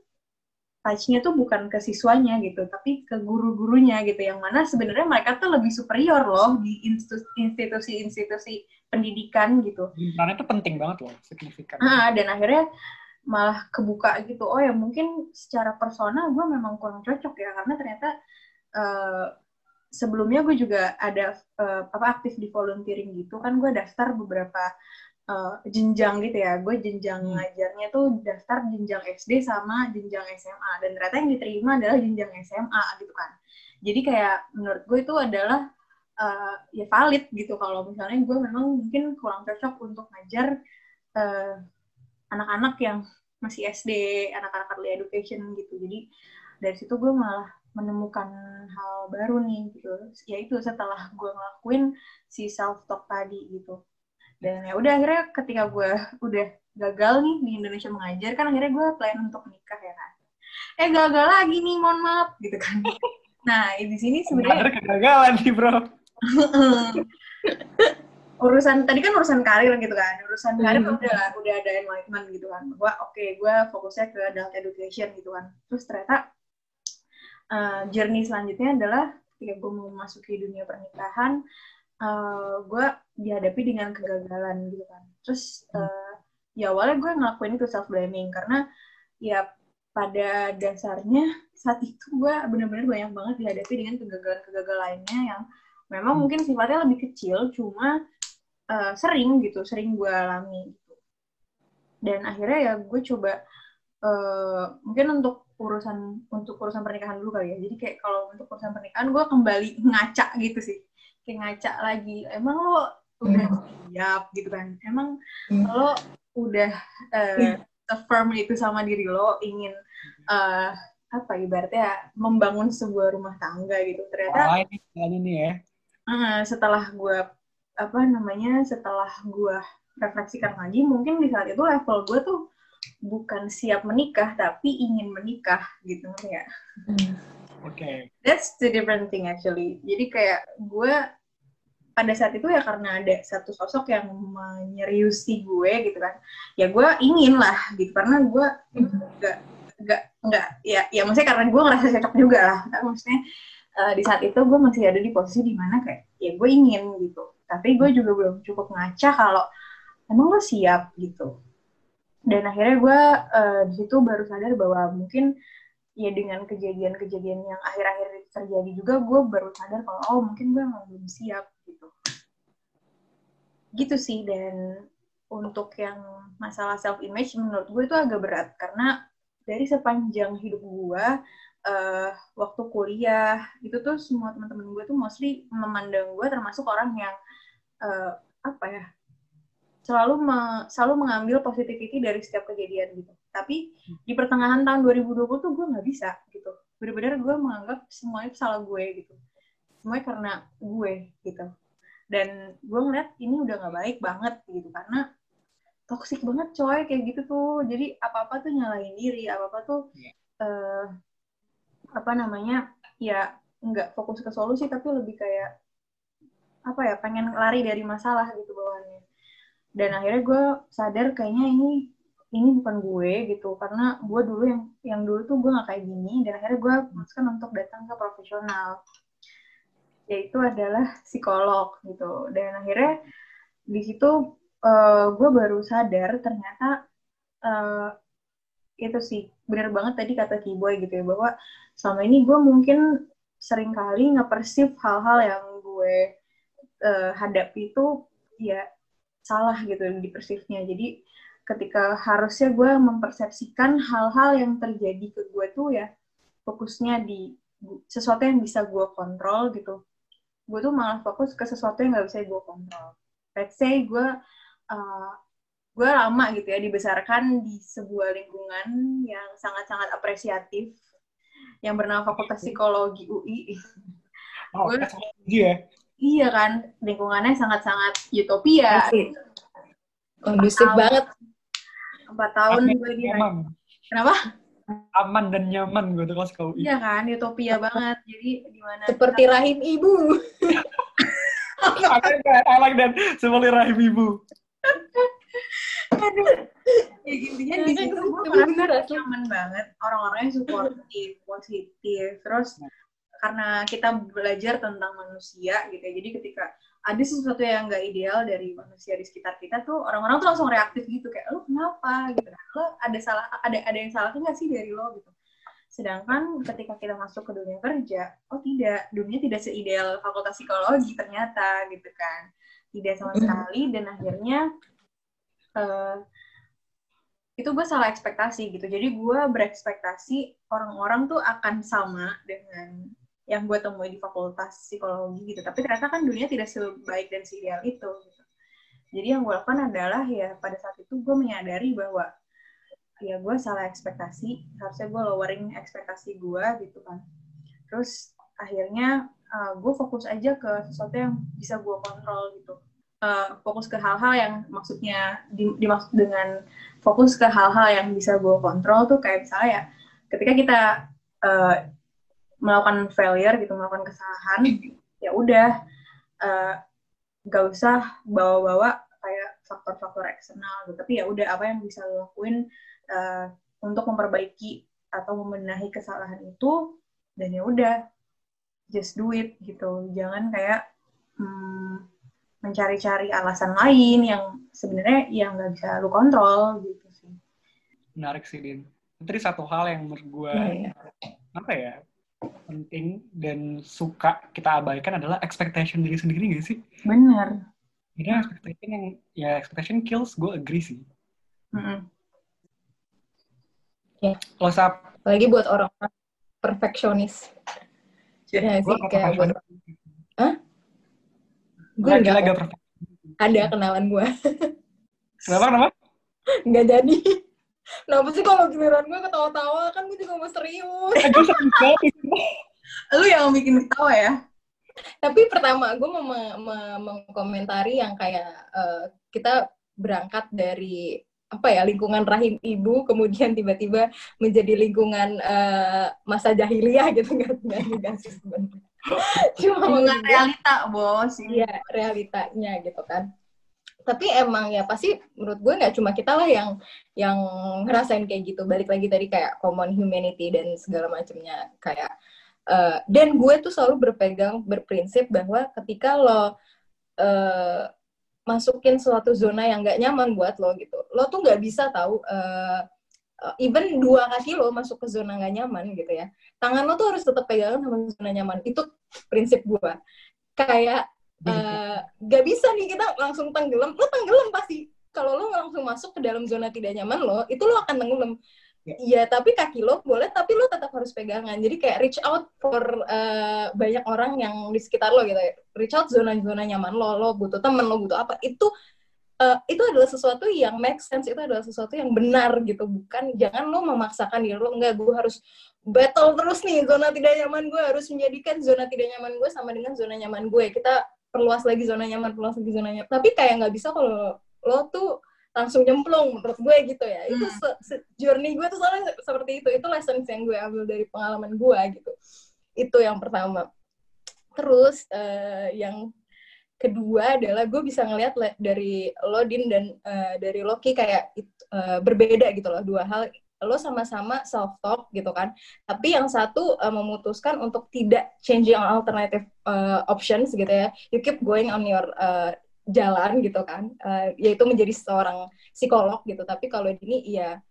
C: touch-nya tuh bukan ke siswanya gitu tapi ke guru-gurunya gitu. Yang mana sebenarnya mereka tuh lebih superior loh di institu- institusi-institusi pendidikan gitu.
A: Karena itu penting banget loh, signifikan.
C: Ah, dan akhirnya malah kebuka gitu. Oh ya mungkin secara personal gue memang kurang cocok ya karena ternyata eh, sebelumnya gue juga ada uh, apa aktif di volunteering gitu. Kan gue daftar beberapa uh, jenjang gitu ya. Gue jenjang hmm. ngajarnya tuh daftar jenjang SD sama jenjang SMA dan ternyata yang diterima adalah jenjang SMA gitu kan. Jadi kayak menurut gue itu adalah uh, ya valid gitu. Kalau misalnya gue memang mungkin kurang cocok untuk ngajar anak-anak uh, yang masih SD anak-anak early education gitu. Jadi dari situ gue malah menemukan hal baru nih gitu. Yaitu setelah gue ngelakuin si self talk tadi gitu dan ya udah akhirnya ketika gue udah gagal nih di Indonesia mengajar kan akhirnya gue plan untuk nikah ya kan. Eh gagal lagi nih mohon maaf gitu kan. <laughs> Nah di sini sebenarnya
A: kegagalan nih bro. <laughs>
C: Urusan tadi kan urusan karir gitu kan. Urusan karir hmm. udah udah ada enlightenment gitu kan. Bahwa oke okay, gue fokusnya ke adult education gitu kan. Terus ternyata uh, journey selanjutnya adalah ketika gue mau memasuki dunia pernikahan, uh, eh, gue dihadapi dengan kegagalan gitu kan. Terus uh, ya awalnya gue ngelakuin itu self blaming karena ya pada dasarnya saat itu gue benar-benar banyak banget dihadapi dengan kegagalan-kegagalan lainnya yang memang mungkin sifatnya lebih kecil, cuma uh, sering gitu, sering gue alami gitu. Dan akhirnya ya gue coba uh, mungkin untuk urusan untuk urusan pernikahan dulu kali ya. Jadi kayak kalau untuk urusan pernikahan gue kembali ngaca gitu sih. Kayak ngaca lagi. Emang lo udah hmm. siap gitu kan? Emang hmm. lo udah uh, firm itu sama diri lo ingin uh, apa ibaratnya membangun sebuah rumah tangga gitu. Ternyata
A: oh, ini, ini ya.
C: Uh, setelah gue apa namanya setelah gue refleksikan lagi mungkin di saat itu level gue tuh bukan siap menikah tapi ingin menikah gitu ya.
A: Hmm. Oke. Okay.
C: That's the different thing actually. Jadi kayak gue pada saat itu ya karena ada satu sosok yang menyeriusi gue gitu kan. Ya gue ingin lah gitu karena gue nggak nggak nggak ya ya maksudnya karena gue ngerasa cocok juga lah. Tapi maksudnya uh, di saat itu gue masih ada di posisi di mana kayak ya gue ingin gitu. Tapi gue juga belum cukup ngaca kalau emang lo siap gitu dan akhirnya gue uh, di situ baru sadar bahwa mungkin ya dengan kejadian-kejadian yang akhir-akhir terjadi juga gue baru sadar kalau oh mungkin gue emang belum siap gitu gitu sih dan untuk yang masalah self image menurut gue itu agak berat karena dari sepanjang hidup gue uh, waktu kuliah itu tuh semua teman-teman gue tuh mostly memandang gue termasuk orang yang uh, apa ya selalu me, selalu mengambil positivity dari setiap kejadian gitu. Tapi di pertengahan tahun 2020 tuh gue nggak bisa gitu. Bener-bener gue menganggap semuanya salah gue gitu. Semuanya karena gue gitu. Dan gue ngeliat ini udah nggak baik banget gitu karena toksik banget coy kayak gitu tuh. Jadi apa-apa tuh nyalahin diri, apa-apa tuh yeah. Iya. uh, apa namanya ya nggak fokus ke solusi tapi lebih kayak apa ya pengen lari dari masalah gitu bawaannya dan akhirnya gue sadar kayaknya ini ini bukan gue gitu karena gue dulu yang yang dulu tuh gue nggak kayak gini dan akhirnya gue memutuskan untuk datang ke profesional. Yaitu adalah psikolog gitu. Dan akhirnya di situ uh, gue baru sadar ternyata uh, itu sih benar banget tadi kata Kiboy gitu ya bahwa selama ini gue mungkin sering kali ngepersif hal-hal yang gue uh, hadapi itu ya salah gitu di persifnya jadi ketika harusnya gue mempersepsikan hal-hal yang terjadi ke gue tuh ya fokusnya di sesuatu yang bisa gue kontrol gitu gue tuh malah fokus ke sesuatu yang nggak bisa gue kontrol let's say gue uh, gue lama gitu ya dibesarkan di sebuah lingkungan yang sangat-sangat apresiatif yang bernama Fakultas Psikologi UI.
A: Oh, gue, ya?
C: Iya kan, lingkungannya sangat-sangat utopia.
B: Kondusif banget.
C: Empat tahun gue di Kenapa?
A: Aman dan nyaman gue tuh kelas kau.
C: Iya kan, utopia banget. Jadi gimana?
B: Seperti kita... rahim ibu.
A: I like that, I like that. Seperti rahim ibu.
C: Aduh. Ya intinya di situ gue merasa nyaman banget. Orang-orangnya supportive, positif. Terus karena kita belajar tentang manusia gitu ya. Jadi ketika ada sesuatu yang nggak ideal dari manusia di sekitar kita tuh orang-orang tuh langsung reaktif gitu kayak lo kenapa gitu lo ada salah ada ada yang salah nggak sih dari lo gitu Sedangkan ketika kita masuk ke dunia kerja, oh tidak, dunia tidak seideal fakultas psikologi ternyata gitu kan. Tidak sama sekali dan akhirnya uh, itu gue salah ekspektasi gitu. Jadi gue berekspektasi orang-orang tuh akan sama dengan yang gue temui di fakultas psikologi gitu. Tapi ternyata kan dunia tidak sebaik dan seideal itu. Gitu. Jadi yang gue lakukan adalah ya pada saat itu gue menyadari bahwa ya gue salah ekspektasi harusnya gue lowering ekspektasi gue gitu kan terus akhirnya uh, gue fokus aja ke sesuatu yang bisa gue kontrol gitu uh, fokus ke hal-hal yang maksudnya di, dimaksud dengan fokus ke hal-hal yang bisa gue kontrol tuh kayak misalnya ya ketika kita uh, melakukan failure gitu melakukan kesalahan ya udah uh, gak usah bawa-bawa kayak faktor-faktor eksternal gitu. Tapi ya udah apa yang bisa lo lakuin uh, untuk memperbaiki atau membenahi kesalahan itu dan ya udah just do it gitu. Jangan kayak hmm, mencari-cari alasan lain yang sebenarnya yang nggak bisa lu kontrol gitu sih.
A: Menarik sih din. Tadi satu hal yang menurut gue ya, ya. apa ya penting dan suka kita abaikan adalah expectation diri sendiri gak sih
C: benar
A: ini expectation yang ya expectation kills gue agree sih mm -hmm
B: Ya. Close up. Lagi buat orang perfeksionis.
A: Sih, kayak buat...
B: Hah? Gue enggak. Agak Ada kenalan gue. <laughs>
A: Kenapa, kenapa?
B: Enggak jadi. Kenapa sih kalau giliran gue ketawa-tawa? Kan gue juga mau serius.
C: Lu yang bikin ketawa ya?
B: Tapi pertama, gue mau mengkomentari yang kayak uh, kita berangkat dari apa ya lingkungan rahim ibu kemudian tiba-tiba menjadi lingkungan uh, masa jahiliyah gitu <laughs> nggak nggak juga sih sebenarnya
C: cuma lingkungan realita bos
B: iya realitanya gitu kan tapi emang ya pasti menurut gue nggak cuma kita lah yang yang ngerasain kayak gitu balik lagi tadi kayak common humanity dan segala macamnya kayak uh, dan gue tuh selalu berpegang berprinsip bahwa ketika lo uh, masukin suatu zona yang nggak nyaman buat lo gitu. Lo tuh nggak bisa tahu uh, even dua kaki lo masuk ke zona nggak nyaman gitu ya. Tangan lo tuh harus tetap pegangan sama zona nyaman. Itu prinsip gue. Kayak uh, nggak bisa nih kita langsung tenggelam. Lo tenggelam pasti. Kalau lo langsung masuk ke dalam zona tidak nyaman lo, itu lo akan tenggelam. Iya, tapi kaki lo boleh, tapi lo tetap harus pegangan. Jadi kayak reach out for uh, banyak orang yang di sekitar lo gitu ya. Reach out zona-zona nyaman lo, lo butuh temen, lo butuh apa. Itu uh, itu adalah sesuatu yang make sense, itu adalah sesuatu yang benar gitu. Bukan, jangan lo memaksakan diri lo, enggak, gue harus battle terus nih, zona tidak nyaman gue harus menjadikan zona tidak nyaman gue sama dengan zona nyaman gue. Kita perluas lagi zona nyaman, perluas lagi zona nyaman. Tapi kayak nggak bisa kalau lo tuh langsung nyemplung menurut gue gitu ya. Hmm. itu se, se journey gue tuh soalnya seperti itu. Itu lessons yang gue ambil dari pengalaman gue gitu. Itu yang pertama. Terus uh, yang kedua adalah gue bisa ngelihat dari Lodin dan uh, dari Loki kayak uh, berbeda gitu loh. Dua hal lo sama-sama self talk gitu kan. Tapi yang satu uh, memutuskan untuk tidak changing alternative uh, options gitu ya. You keep going on your uh, jalan gitu kan. Uh, yaitu menjadi seorang psikolog gitu. Tapi kalau ini iya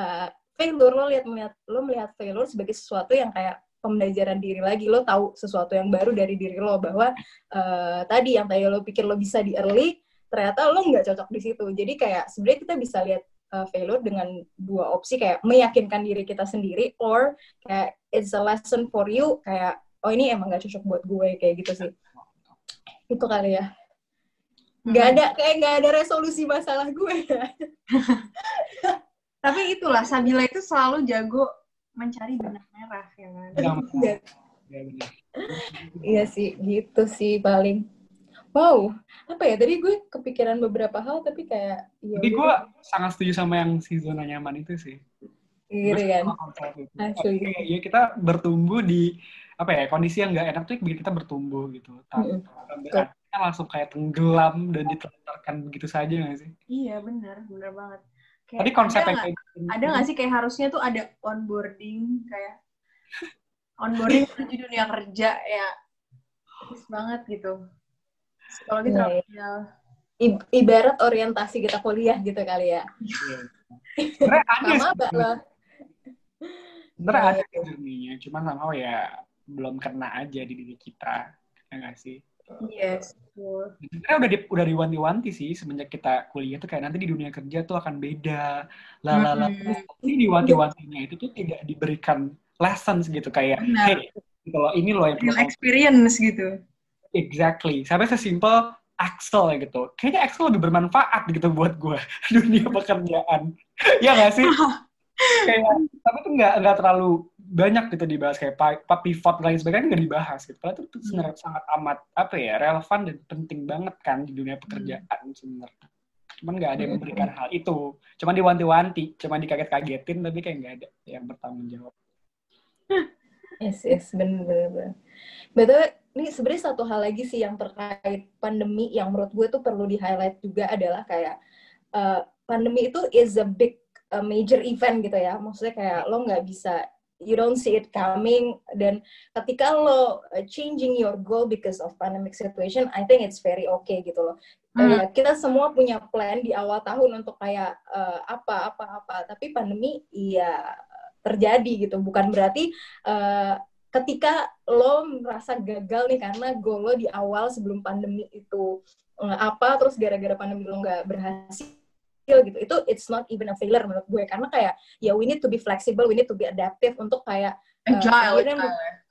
B: uh, failure lo lihat melihat lo melihat failure sebagai sesuatu yang kayak pembelajaran diri lagi. Lo tahu sesuatu yang baru dari diri lo bahwa uh, tadi yang tadi lo pikir lo bisa di early ternyata lo nggak cocok di situ. Jadi kayak sebenarnya kita bisa lihat uh, failure dengan dua opsi kayak meyakinkan diri kita sendiri or kayak it's a lesson for you kayak oh ini emang gak cocok buat gue kayak gitu sih. Itu kali ya. Nggak ada kayak nggak ada resolusi masalah gue. <laughs>
C: Tapi itulah Sabila itu selalu jago mencari benang merah ya kan? Iya
B: sih gitu sih paling wow apa ya? Tadi gue kepikiran beberapa hal tapi kayak
A: ya tapi gue sangat setuju sama yang si zona nyaman itu sih.
B: Gitu kan?
A: asli ya kita bertumbuh di apa ya kondisi yang nggak enak tuh bikin kita bertumbuh gitu. Mm -hmm langsung kayak tenggelam dan ditelantarkan begitu saja nggak sih?
C: Iya benar, benar banget.
A: Kayak Tapi konsep ada
C: kayak gitu. Ada nggak sih kayak harusnya tuh ada onboarding kayak onboarding <laughs> menuju dunia kerja ya bagus banget gitu. Kalau kita
B: yeah. ibarat orientasi kita kuliah gitu kali ya.
A: Iya. Sama mbak lo. Sebenarnya
B: Iya,
A: ada
B: iya.
A: journey-nya, cuma somehow ya belum kena aja di diri kita. Ya nggak sih?
C: Yes. betul.
A: Sebenarnya udah di, udah diwanti-wanti sih semenjak kita kuliah tuh kayak nanti di dunia kerja tuh akan beda. Lalala.
C: Mm-mm.
A: Ini diwanti-wantinya itu tuh tidak diberikan lessons gitu kayak,
C: Benar.
A: hey, kalau ini loh yang
C: Real experience gitu.
A: Exactly. Sampai sesimpel Axel ya gitu. Kayaknya Axel lebih bermanfaat gitu buat gue <laughs> dunia pekerjaan. ya nggak sih? <laughs> kayak tapi tuh nggak nggak terlalu banyak gitu dibahas kayak pivot lain sebagainya nggak dibahas gitu. Padahal itu sebenarnya sangat amat apa ya relevan dan penting banget kan di dunia pekerjaan sebenarnya. Cuman nggak ada yang memberikan hal itu. Cuman diwanti-wanti, cuman dikaget-kagetin tapi kayak nggak ada yang bertanggung jawab.
B: Yes, yes, bener. Betul, ini sebenarnya satu hal lagi sih yang terkait pandemi yang menurut gue tuh perlu di-highlight juga adalah kayak eh, pandemi itu is a big a major event gitu ya. Maksudnya kayak lo nggak bisa, you don't see it coming. Dan ketika lo uh, changing your goal because of pandemic situation, I think it's very okay gitu loh.
C: Hmm.
B: Eh, kita semua punya plan di awal tahun untuk kayak eh, apa, apa, apa. Tapi pandemi, iya terjadi gitu. Bukan berarti eh, ketika lo merasa gagal nih karena goal lo di awal sebelum pandemi itu eh, apa terus gara-gara pandemi lo nggak berhasil gitu itu it's not even a failure menurut gue karena kayak ya we need to be flexible we need to be adaptive untuk kayak eh,
C: Agile. agile.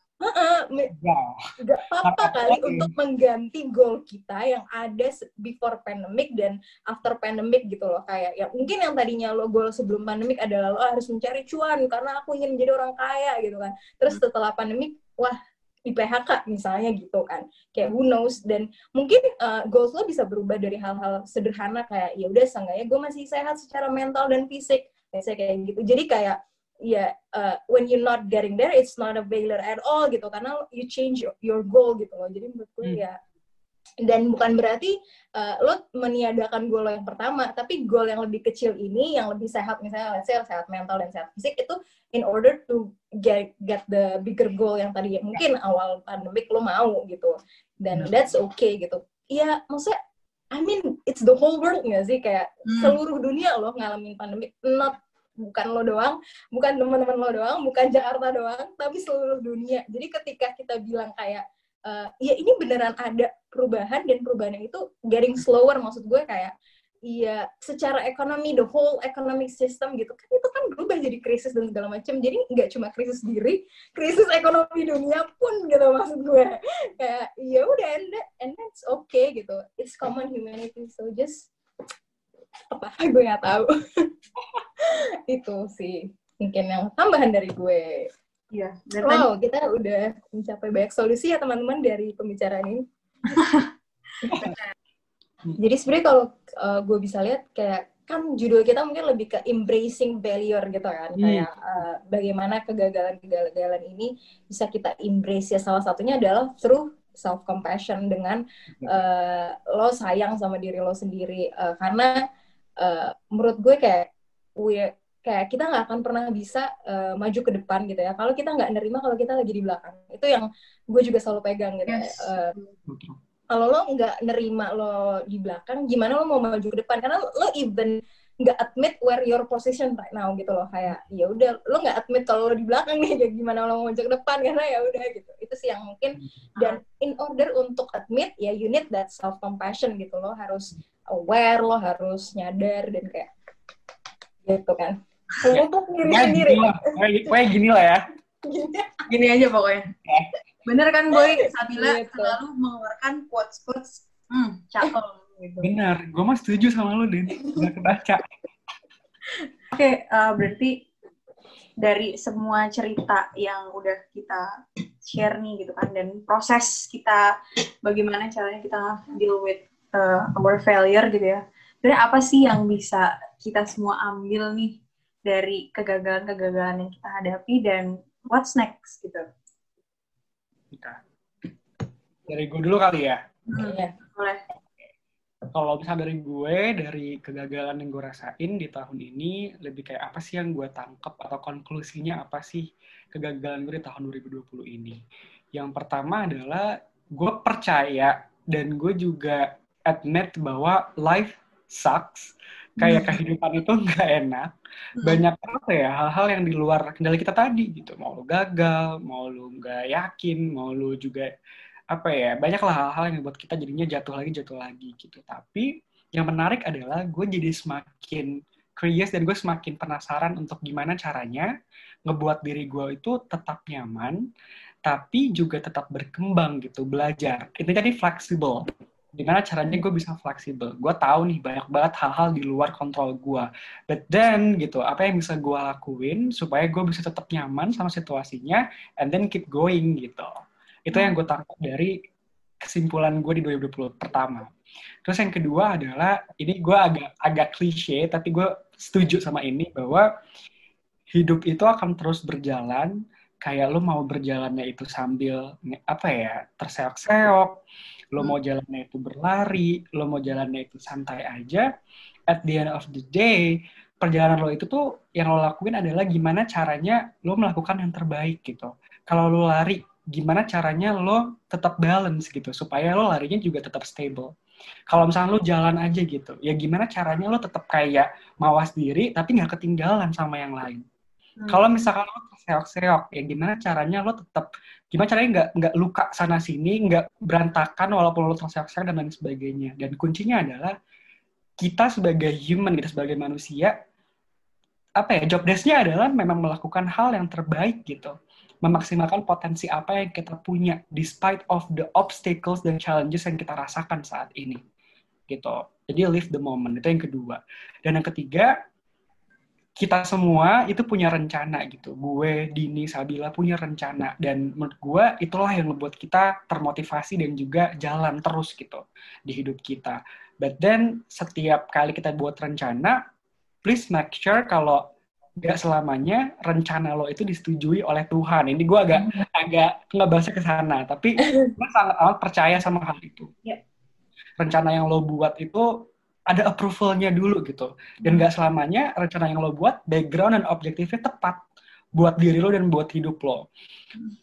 A: Ya,
B: nggak apa-apa kali
A: lagi.
B: untuk mengganti goal kita yang ada before pandemic dan after pandemic gitu loh. Kayak ya mungkin yang tadinya lo goal sebelum pandemic adalah lo harus mencari cuan karena aku ingin menjadi orang kaya gitu kan. Terus setelah pandemic wah di PHK misalnya gitu kan. Kayak who knows? Dan mungkin uh, goals lo bisa berubah dari hal-hal sederhana kayak ya udah seenggaknya gue masih sehat secara mental dan fisik. Biasanya kayak gitu. Jadi kayak ya uh, when you're not getting there it's not a failure at all gitu karena you change your, your goal gitu loh jadi menurut gue
A: Hmm.
B: ya dan bukan berarti uh, lo meniadakan goal lo yang pertama tapi goal yang lebih kecil ini yang lebih sehat misalnya let's say sehat mental dan sehat fisik itu in order to get get the bigger goal yang tadi mungkin awal pandemic lo mau gitu dan
A: Benar.
B: that's okay gitu iya maksudnya I mean it's the whole world nggak sih kayak
C: Hmm.
B: seluruh dunia lo ngalamin pandemi not bukan lo doang bukan teman-teman lo doang bukan Jakarta doang tapi seluruh dunia jadi ketika kita bilang kayak eh, ya ini beneran ada perubahan dan perubahannya itu getting slower maksud gue kayak Iya, secara ekonomi, the whole economic system gitu kan itu kan berubah jadi krisis dan segala macam. Jadi nggak cuma krisis diri, krisis ekonomi dunia pun gitu maksud gue. Kayak ya udah and, and that's okay gitu. It's common humanity, so just apa gue nggak tahu. <laughs> itu sih mungkin yang tambahan dari gue.
C: Iya. Dan
B: Wow, kita udah mencapai banyak solusi ya teman-teman dari pembicaraan ini. <laughs> Jadi sebenarnya kalau uh, gue bisa lihat kayak kan judul kita mungkin lebih ke embracing failure gitu kan,
A: Hmm.
B: kayak uh, bagaimana kegagalan-kegagalan ini bisa kita embrace ya salah satunya adalah through self compassion dengan uh, lo sayang sama diri lo sendiri Uh, karena uh, menurut gue kayak we kayak kita nggak akan pernah bisa uh, maju ke depan gitu ya. Kalau kita nggak nerima kalau kita lagi di belakang. Itu yang gue juga selalu pegang gitu
C: Yes.
B: Uh, kalau lo nggak nerima lo di belakang gimana lo mau maju ke depan? Karena lo even nggak admit where your position right now gitu loh. Kayak ya udah lo nggak admit kalau lo di belakang nih <laughs> jadi gimana lo mau maju ke depan? Karena ya udah gitu. Itu sih yang mungkin dan in order untuk admit ya you need that self compassion gitu lo harus aware lo harus nyadar dan kayak gitu kan diri
A: Ya,
B: sendiri
A: gini lah. Kayak gini lah ya. <laughs>
C: gini aja pokoknya. Bener kan Boy, Sabila
B: Gitu.
C: selalu mengeluarkan quotes-quotes hmm, cakep gitu.
A: Benar, gue mah setuju sama lu, Din. Udah kebaca.
C: Oke, eh, berarti dari semua cerita yang udah kita share nih gitu kan dan proses kita bagaimana caranya kita deal with uh, our failure gitu ya. Sebenarnya apa sih yang bisa kita semua ambil nih dari kegagalan-kegagalan yang kita hadapi dan what's next gitu.
A: Kita. Dari gue dulu kali ya.
C: Hmm,
B: Iya.
C: boleh.
A: Kalau misalnya dari gue, dari kegagalan yang gue rasain di tahun ini, lebih kayak apa sih yang gue tangkep atau konklusinya apa sih kegagalan gue di tahun 2020 ini. Yang pertama adalah gue percaya dan gue juga admit bahwa life sucks. Kayak kehidupan itu <laughs> nggak enak. Banyak apa ya hal-hal yang di luar kendali kita tadi gitu. Mau lu gagal mau lu nggak yakin mau lu juga apa ya banyaklah hal-hal yang buat kita jadinya jatuh lagi jatuh lagi gitu. Tapi yang menarik adalah gue jadi semakin curious dan gue semakin penasaran untuk gimana caranya ngebuat diri gue itu tetap nyaman tapi juga tetap berkembang gitu belajar. Itu jadi fleksibel gimana caranya gue bisa fleksibel? Gue tahu nih banyak banget hal-hal di luar kontrol gue but then gitu apa yang bisa gue lakuin supaya gue bisa tetap nyaman sama situasinya and then keep going gitu. Itu yang gue tangkap dari kesimpulan gue di 2020 pertama. Terus yang kedua adalah ini gue agak agak klise tapi gue setuju sama ini bahwa hidup itu akan terus berjalan kayak lo mau berjalannya itu sambil apa ya terseok-seok lo mau jalannya itu berlari, lo mau jalannya itu santai aja, at the end of the day, perjalanan lo itu tuh yang lo lakuin adalah gimana caranya lo melakukan yang terbaik gitu. Kalau lo lari, gimana caranya lo tetap balance gitu, supaya lo larinya juga tetap stable. Kalau misalnya lo jalan aja gitu, ya gimana caranya lo tetap kayak mawas diri, tapi nggak ketinggalan sama yang lain. Hmm. Kalau misalkan lo terseok-seok, ya gimana caranya lo tetap gimana caranya nggak nggak luka sana sini nggak berantakan walaupun lo terseok-seok dan lain sebagainya. Dan kuncinya adalah kita sebagai human kita sebagai manusia apa ya job desknya adalah memang melakukan hal yang terbaik gitu. Memaksimalkan potensi apa yang kita punya despite of the obstacles dan challenges yang kita rasakan saat ini gitu. Jadi live the moment itu yang kedua. Dan yang ketiga kita semua itu punya rencana gitu. Gue, Dini, Sabila punya rencana dan menurut gue itulah yang membuat kita termotivasi dan juga jalan terus gitu di hidup kita. But then setiap kali kita buat rencana, please make sure kalau gak selamanya rencana lo itu disetujui oleh Tuhan. Ini gue agak hmm. agak nggak bahasa ke sana, tapi <laughs> gue sangat amat percaya sama hal itu. Yep. Rencana yang lo buat itu ada approvalnya dulu gitu. Dan gak selamanya rencana yang lo buat, background dan objektifnya tepat buat diri lo dan buat hidup lo.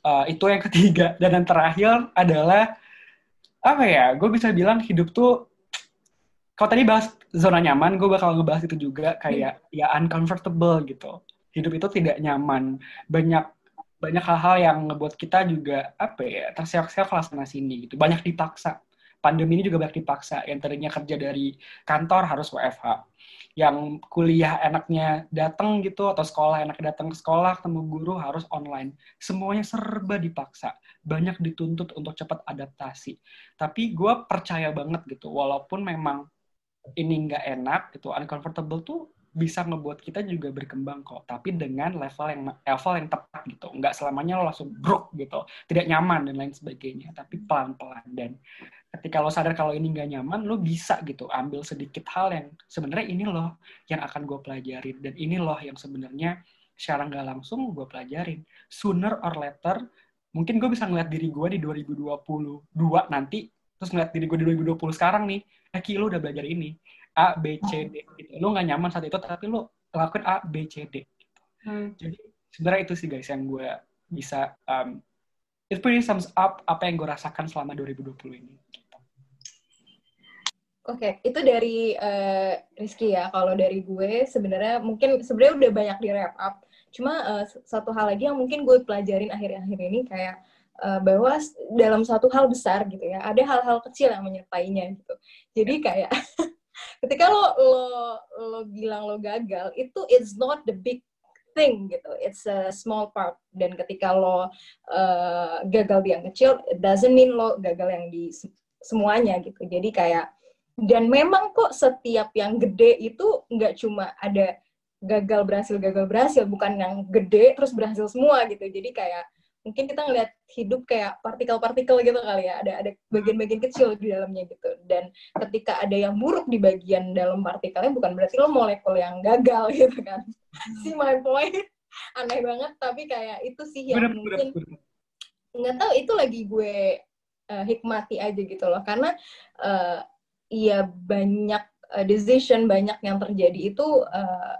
A: Uh, itu yang ketiga. Dan yang terakhir adalah, apa ya, gue bisa bilang hidup tuh, kalau tadi bahas zona nyaman, gue bakal ngebahas itu juga kayak hmm. ya uncomfortable gitu. Hidup itu tidak nyaman. Banyak banyak hal-hal yang ngebuat kita juga apa ya terseok-seok lah sana sini gitu banyak dipaksa pandemi ini juga banyak dipaksa. Yang tadinya kerja dari kantor harus WFH. Yang kuliah enaknya datang gitu atau sekolah enaknya datang ke sekolah ketemu guru harus online. Semuanya serba dipaksa. Banyak dituntut untuk cepat adaptasi. Tapi gue percaya banget gitu, walaupun memang ini nggak enak gitu, uncomfortable tuh bisa ngebuat kita juga berkembang kok tapi dengan level yang level yang tepat gitu nggak selamanya lo langsung broke gitu tidak nyaman dan lain sebagainya tapi pelan pelan dan ketika lo sadar kalau ini nggak nyaman lo bisa gitu ambil sedikit hal yang sebenarnya ini loh yang akan gue pelajarin. Dan ini loh yang sebenarnya secara nggak langsung gue pelajarin. Sooner or later mungkin gue bisa ngeliat diri gue di 2022 nanti terus ngeliat diri gue di 2020 sekarang nih eh Ki lo udah belajar ini A B C D gitu. Lo nggak nyaman saat itu tapi lo lakuin A B C D gitu. hmm. jadi sebenarnya itu sih guys yang gue bisa um, it pretty sums up apa yang gue rasakan selama 2020 ini
B: Oke, okay, itu dari uh, Rizky ya. Kalau dari gue sebenarnya mungkin sebenarnya udah banyak di wrap up. Cuma uh, satu hal lagi yang mungkin gue pelajarin akhir-akhir ini kayak uh, bahwa dalam satu hal besar gitu ya, ada hal-hal kecil yang menyertainya gitu. Jadi kayak <laughs> ketika lo lo lo bilang lo gagal, itu it's not the big thing gitu. It's a small part. Dan ketika lo uh, gagal di yang kecil, it doesn't mean lo gagal yang di semuanya gitu. Jadi kayak dan memang kok setiap yang gede itu nggak cuma ada gagal berhasil gagal berhasil bukan yang gede terus berhasil semua gitu. Jadi kayak mungkin kita ngeliat hidup kayak partikel-partikel gitu kali ya. Ada ada bagian-bagian kecil di dalamnya gitu. Dan ketika ada yang buruk di bagian dalam partikelnya bukan berarti lo molekul yang gagal <laughs> gitu kan. Si my point aneh banget. Tapi kayak itu sih yang bener, mungkin nggak tahu itu lagi gue uh, hikmati aja gitu loh. Karena uh, ya banyak uh, decision banyak yang terjadi itu uh,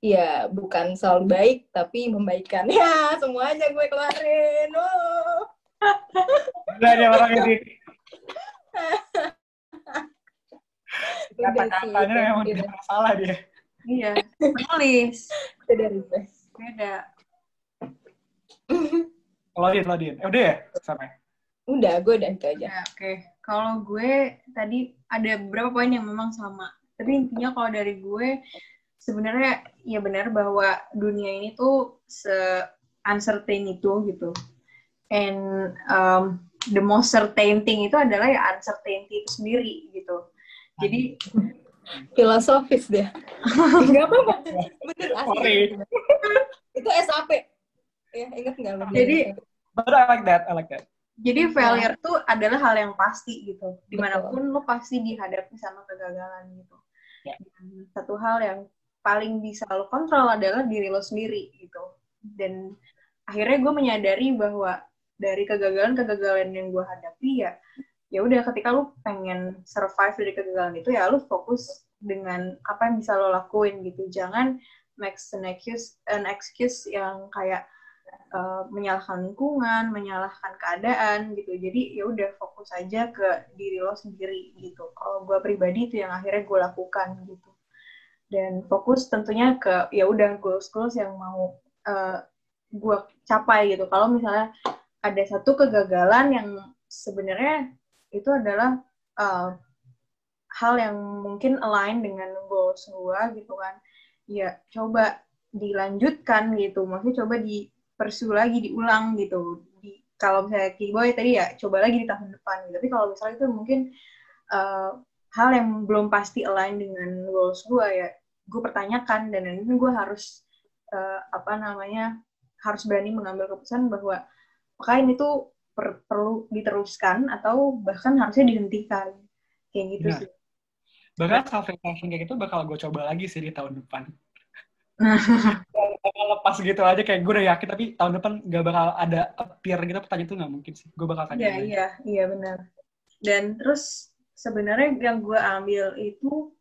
B: ya bukan selalu baik tapi membaikkan <laughs> ya semuanya gue keluarin oh.
A: ada orang ini <laughs> kata-katanya emang
B: Beda.
A: tidak salah dia.
C: Iya, penulis.
B: Beda. <laughs>
C: Beda.
A: Lo Din, lo Din. Eh, udah ya? Sampai.
B: Udah, gue udah itu aja.
C: Ya, oke. Kalau gue tadi ada beberapa poin yang memang sama. Tapi intinya kalau dari gue sebenarnya ya benar bahwa dunia ini tuh se uncertain itu gitu. And um, the most certain thing itu adalah ya uncertainty itu sendiri gitu. Jadi
B: Filosofis dia. <laughs> Enggak apa-apa. Bener asli. itu SAP. Ya, inget nggak lo?
C: Jadi-
A: But I like that, I like that.
C: Jadi failure tuh adalah hal yang pasti gitu. Di mana pun lo pasti dihadapi sama kegagalan gitu.
A: Ya.
C: Dan satu hal yang paling bisa lo kontrol adalah diri lo sendiri gitu. Dan akhirnya gue menyadari bahwa dari kegagalan-kegagalan yang gue hadapi ya, ya udah ketika lo pengen survive dari kegagalan itu ya lo fokus dengan apa yang bisa lo lakuin gitu. Jangan make an excuse, an excuse yang kayak uh, menyalahkan lingkungan, menyalahkan keadaan gitu. Jadi ya udah fokus aja ke diri lo sendiri gitu. Kalau gue pribadi itu yang akhirnya gue lakukan gitu. Dan fokus tentunya ke ya udah goals goals yang mau uh, gue capai gitu. Kalau misalnya ada satu kegagalan yang sebenarnya itu adalah uh, hal yang mungkin align dengan goals gue gitu kan. Ya coba dilanjutkan gitu. Maksudnya coba di pursue lagi diulang gitu di kalau misalnya Keyboy tadi ya coba lagi di tahun depan gitu. tapi kalau misalnya itu mungkin uh, hal yang belum pasti align dengan goals gue ya gue pertanyakan dan ini gue harus uh, apa namanya harus berani mengambil keputusan bahwa apakah ini tuh per- perlu diteruskan atau bahkan harusnya dihentikan kayak gitu
A: Benar.
C: sih
A: Bahkan self reflection kayak gitu bakal gue coba lagi sih di tahun depan. <laughs> Bakal lepas gitu aja kayak gue udah yakin tapi tahun depan gak bakal ada appear gitu pertanyaan itu gak mungkin sih. Gue bakal tanya.
C: Iya,
A: lagi.
C: iya, iya benar. Dan terus sebenarnya yang gue ambil itu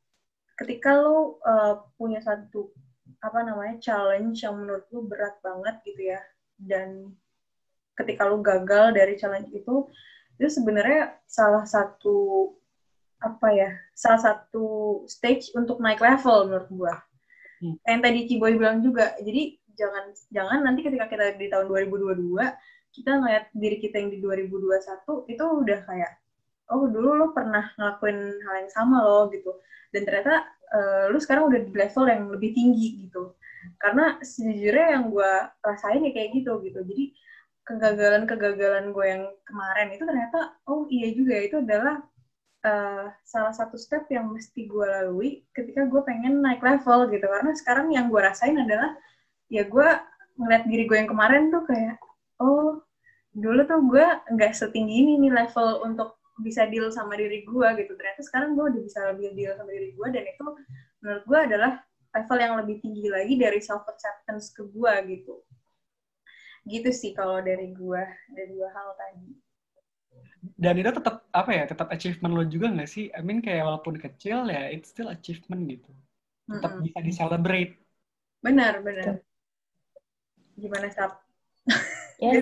C: ketika lo uh, punya satu apa namanya challenge yang menurut lo berat banget gitu ya, dan ketika lo gagal dari challenge itu, itu sebenarnya salah satu apa ya, salah satu stage untuk naik level menurut gue.
A: Hmm.
C: Yang tadi Ciboy bilang juga, jadi jangan jangan nanti ketika kita di tahun 2022 kita ngeliat diri kita yang di 2021 itu udah kayak oh dulu lo pernah ngelakuin hal yang sama lo gitu. Dan ternyata eh, lu sekarang udah di level yang lebih tinggi gitu. Karena sejujurnya yang gue rasain ya kayak gitu gitu. Jadi kegagalan-kegagalan gue yang kemarin itu ternyata oh iya juga itu adalah eh, salah satu step yang mesti gue lalui ketika gue pengen naik level gitu. Karena sekarang yang gue rasain adalah ya gue ngeliat diri gue yang kemarin tuh kayak oh dulu tuh gue nggak setinggi ini nih level untuk bisa deal sama diri gue gitu. Ternyata sekarang gue udah bisa lebih deal sama diri gue dan itu menurut gue adalah level yang lebih tinggi lagi dari self acceptance ke gue gitu. Gitu sih kalau dari gue dari dua hal tadi
A: Dan itu tetap apa ya? Tetap achievement lo juga gak sih? I mean kayak walaupun kecil ya it's still achievement gitu. Tetap
C: Mm-mm.
A: bisa di celebrate.
C: benar benar gimana sap
B: Ya,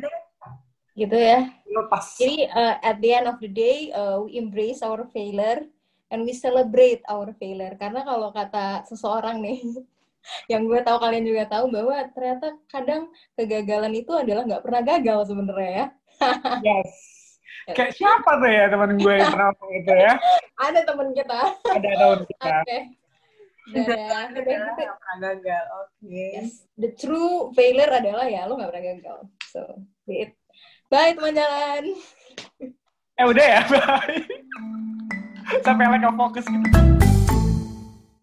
B: gitu ya.
A: Lepas.
B: Jadi uh, at the end of the day uh, we embrace our failure and we celebrate our failure karena kalau kata seseorang nih <laughs> yang gue tahu kalian juga tahu bahwa ternyata kadang kegagalan itu adalah nggak pernah gagal sebenarnya ya.
A: Yes. Kayak siapa tuh ya teman gue yang pernah ngomong itu ya?
B: Ada temen kita.
A: Ada tahun kita. <laughs>
B: Oke. Dadah. Udah
C: adalah
B: gitu.
C: yang pernah gagal oke
B: Yes. The true failure adalah ya lo nggak pernah gagal. So, be it. Bye teman jalan.
A: Eh udah ya, <laughs> bye. Sampai like fokus gitu.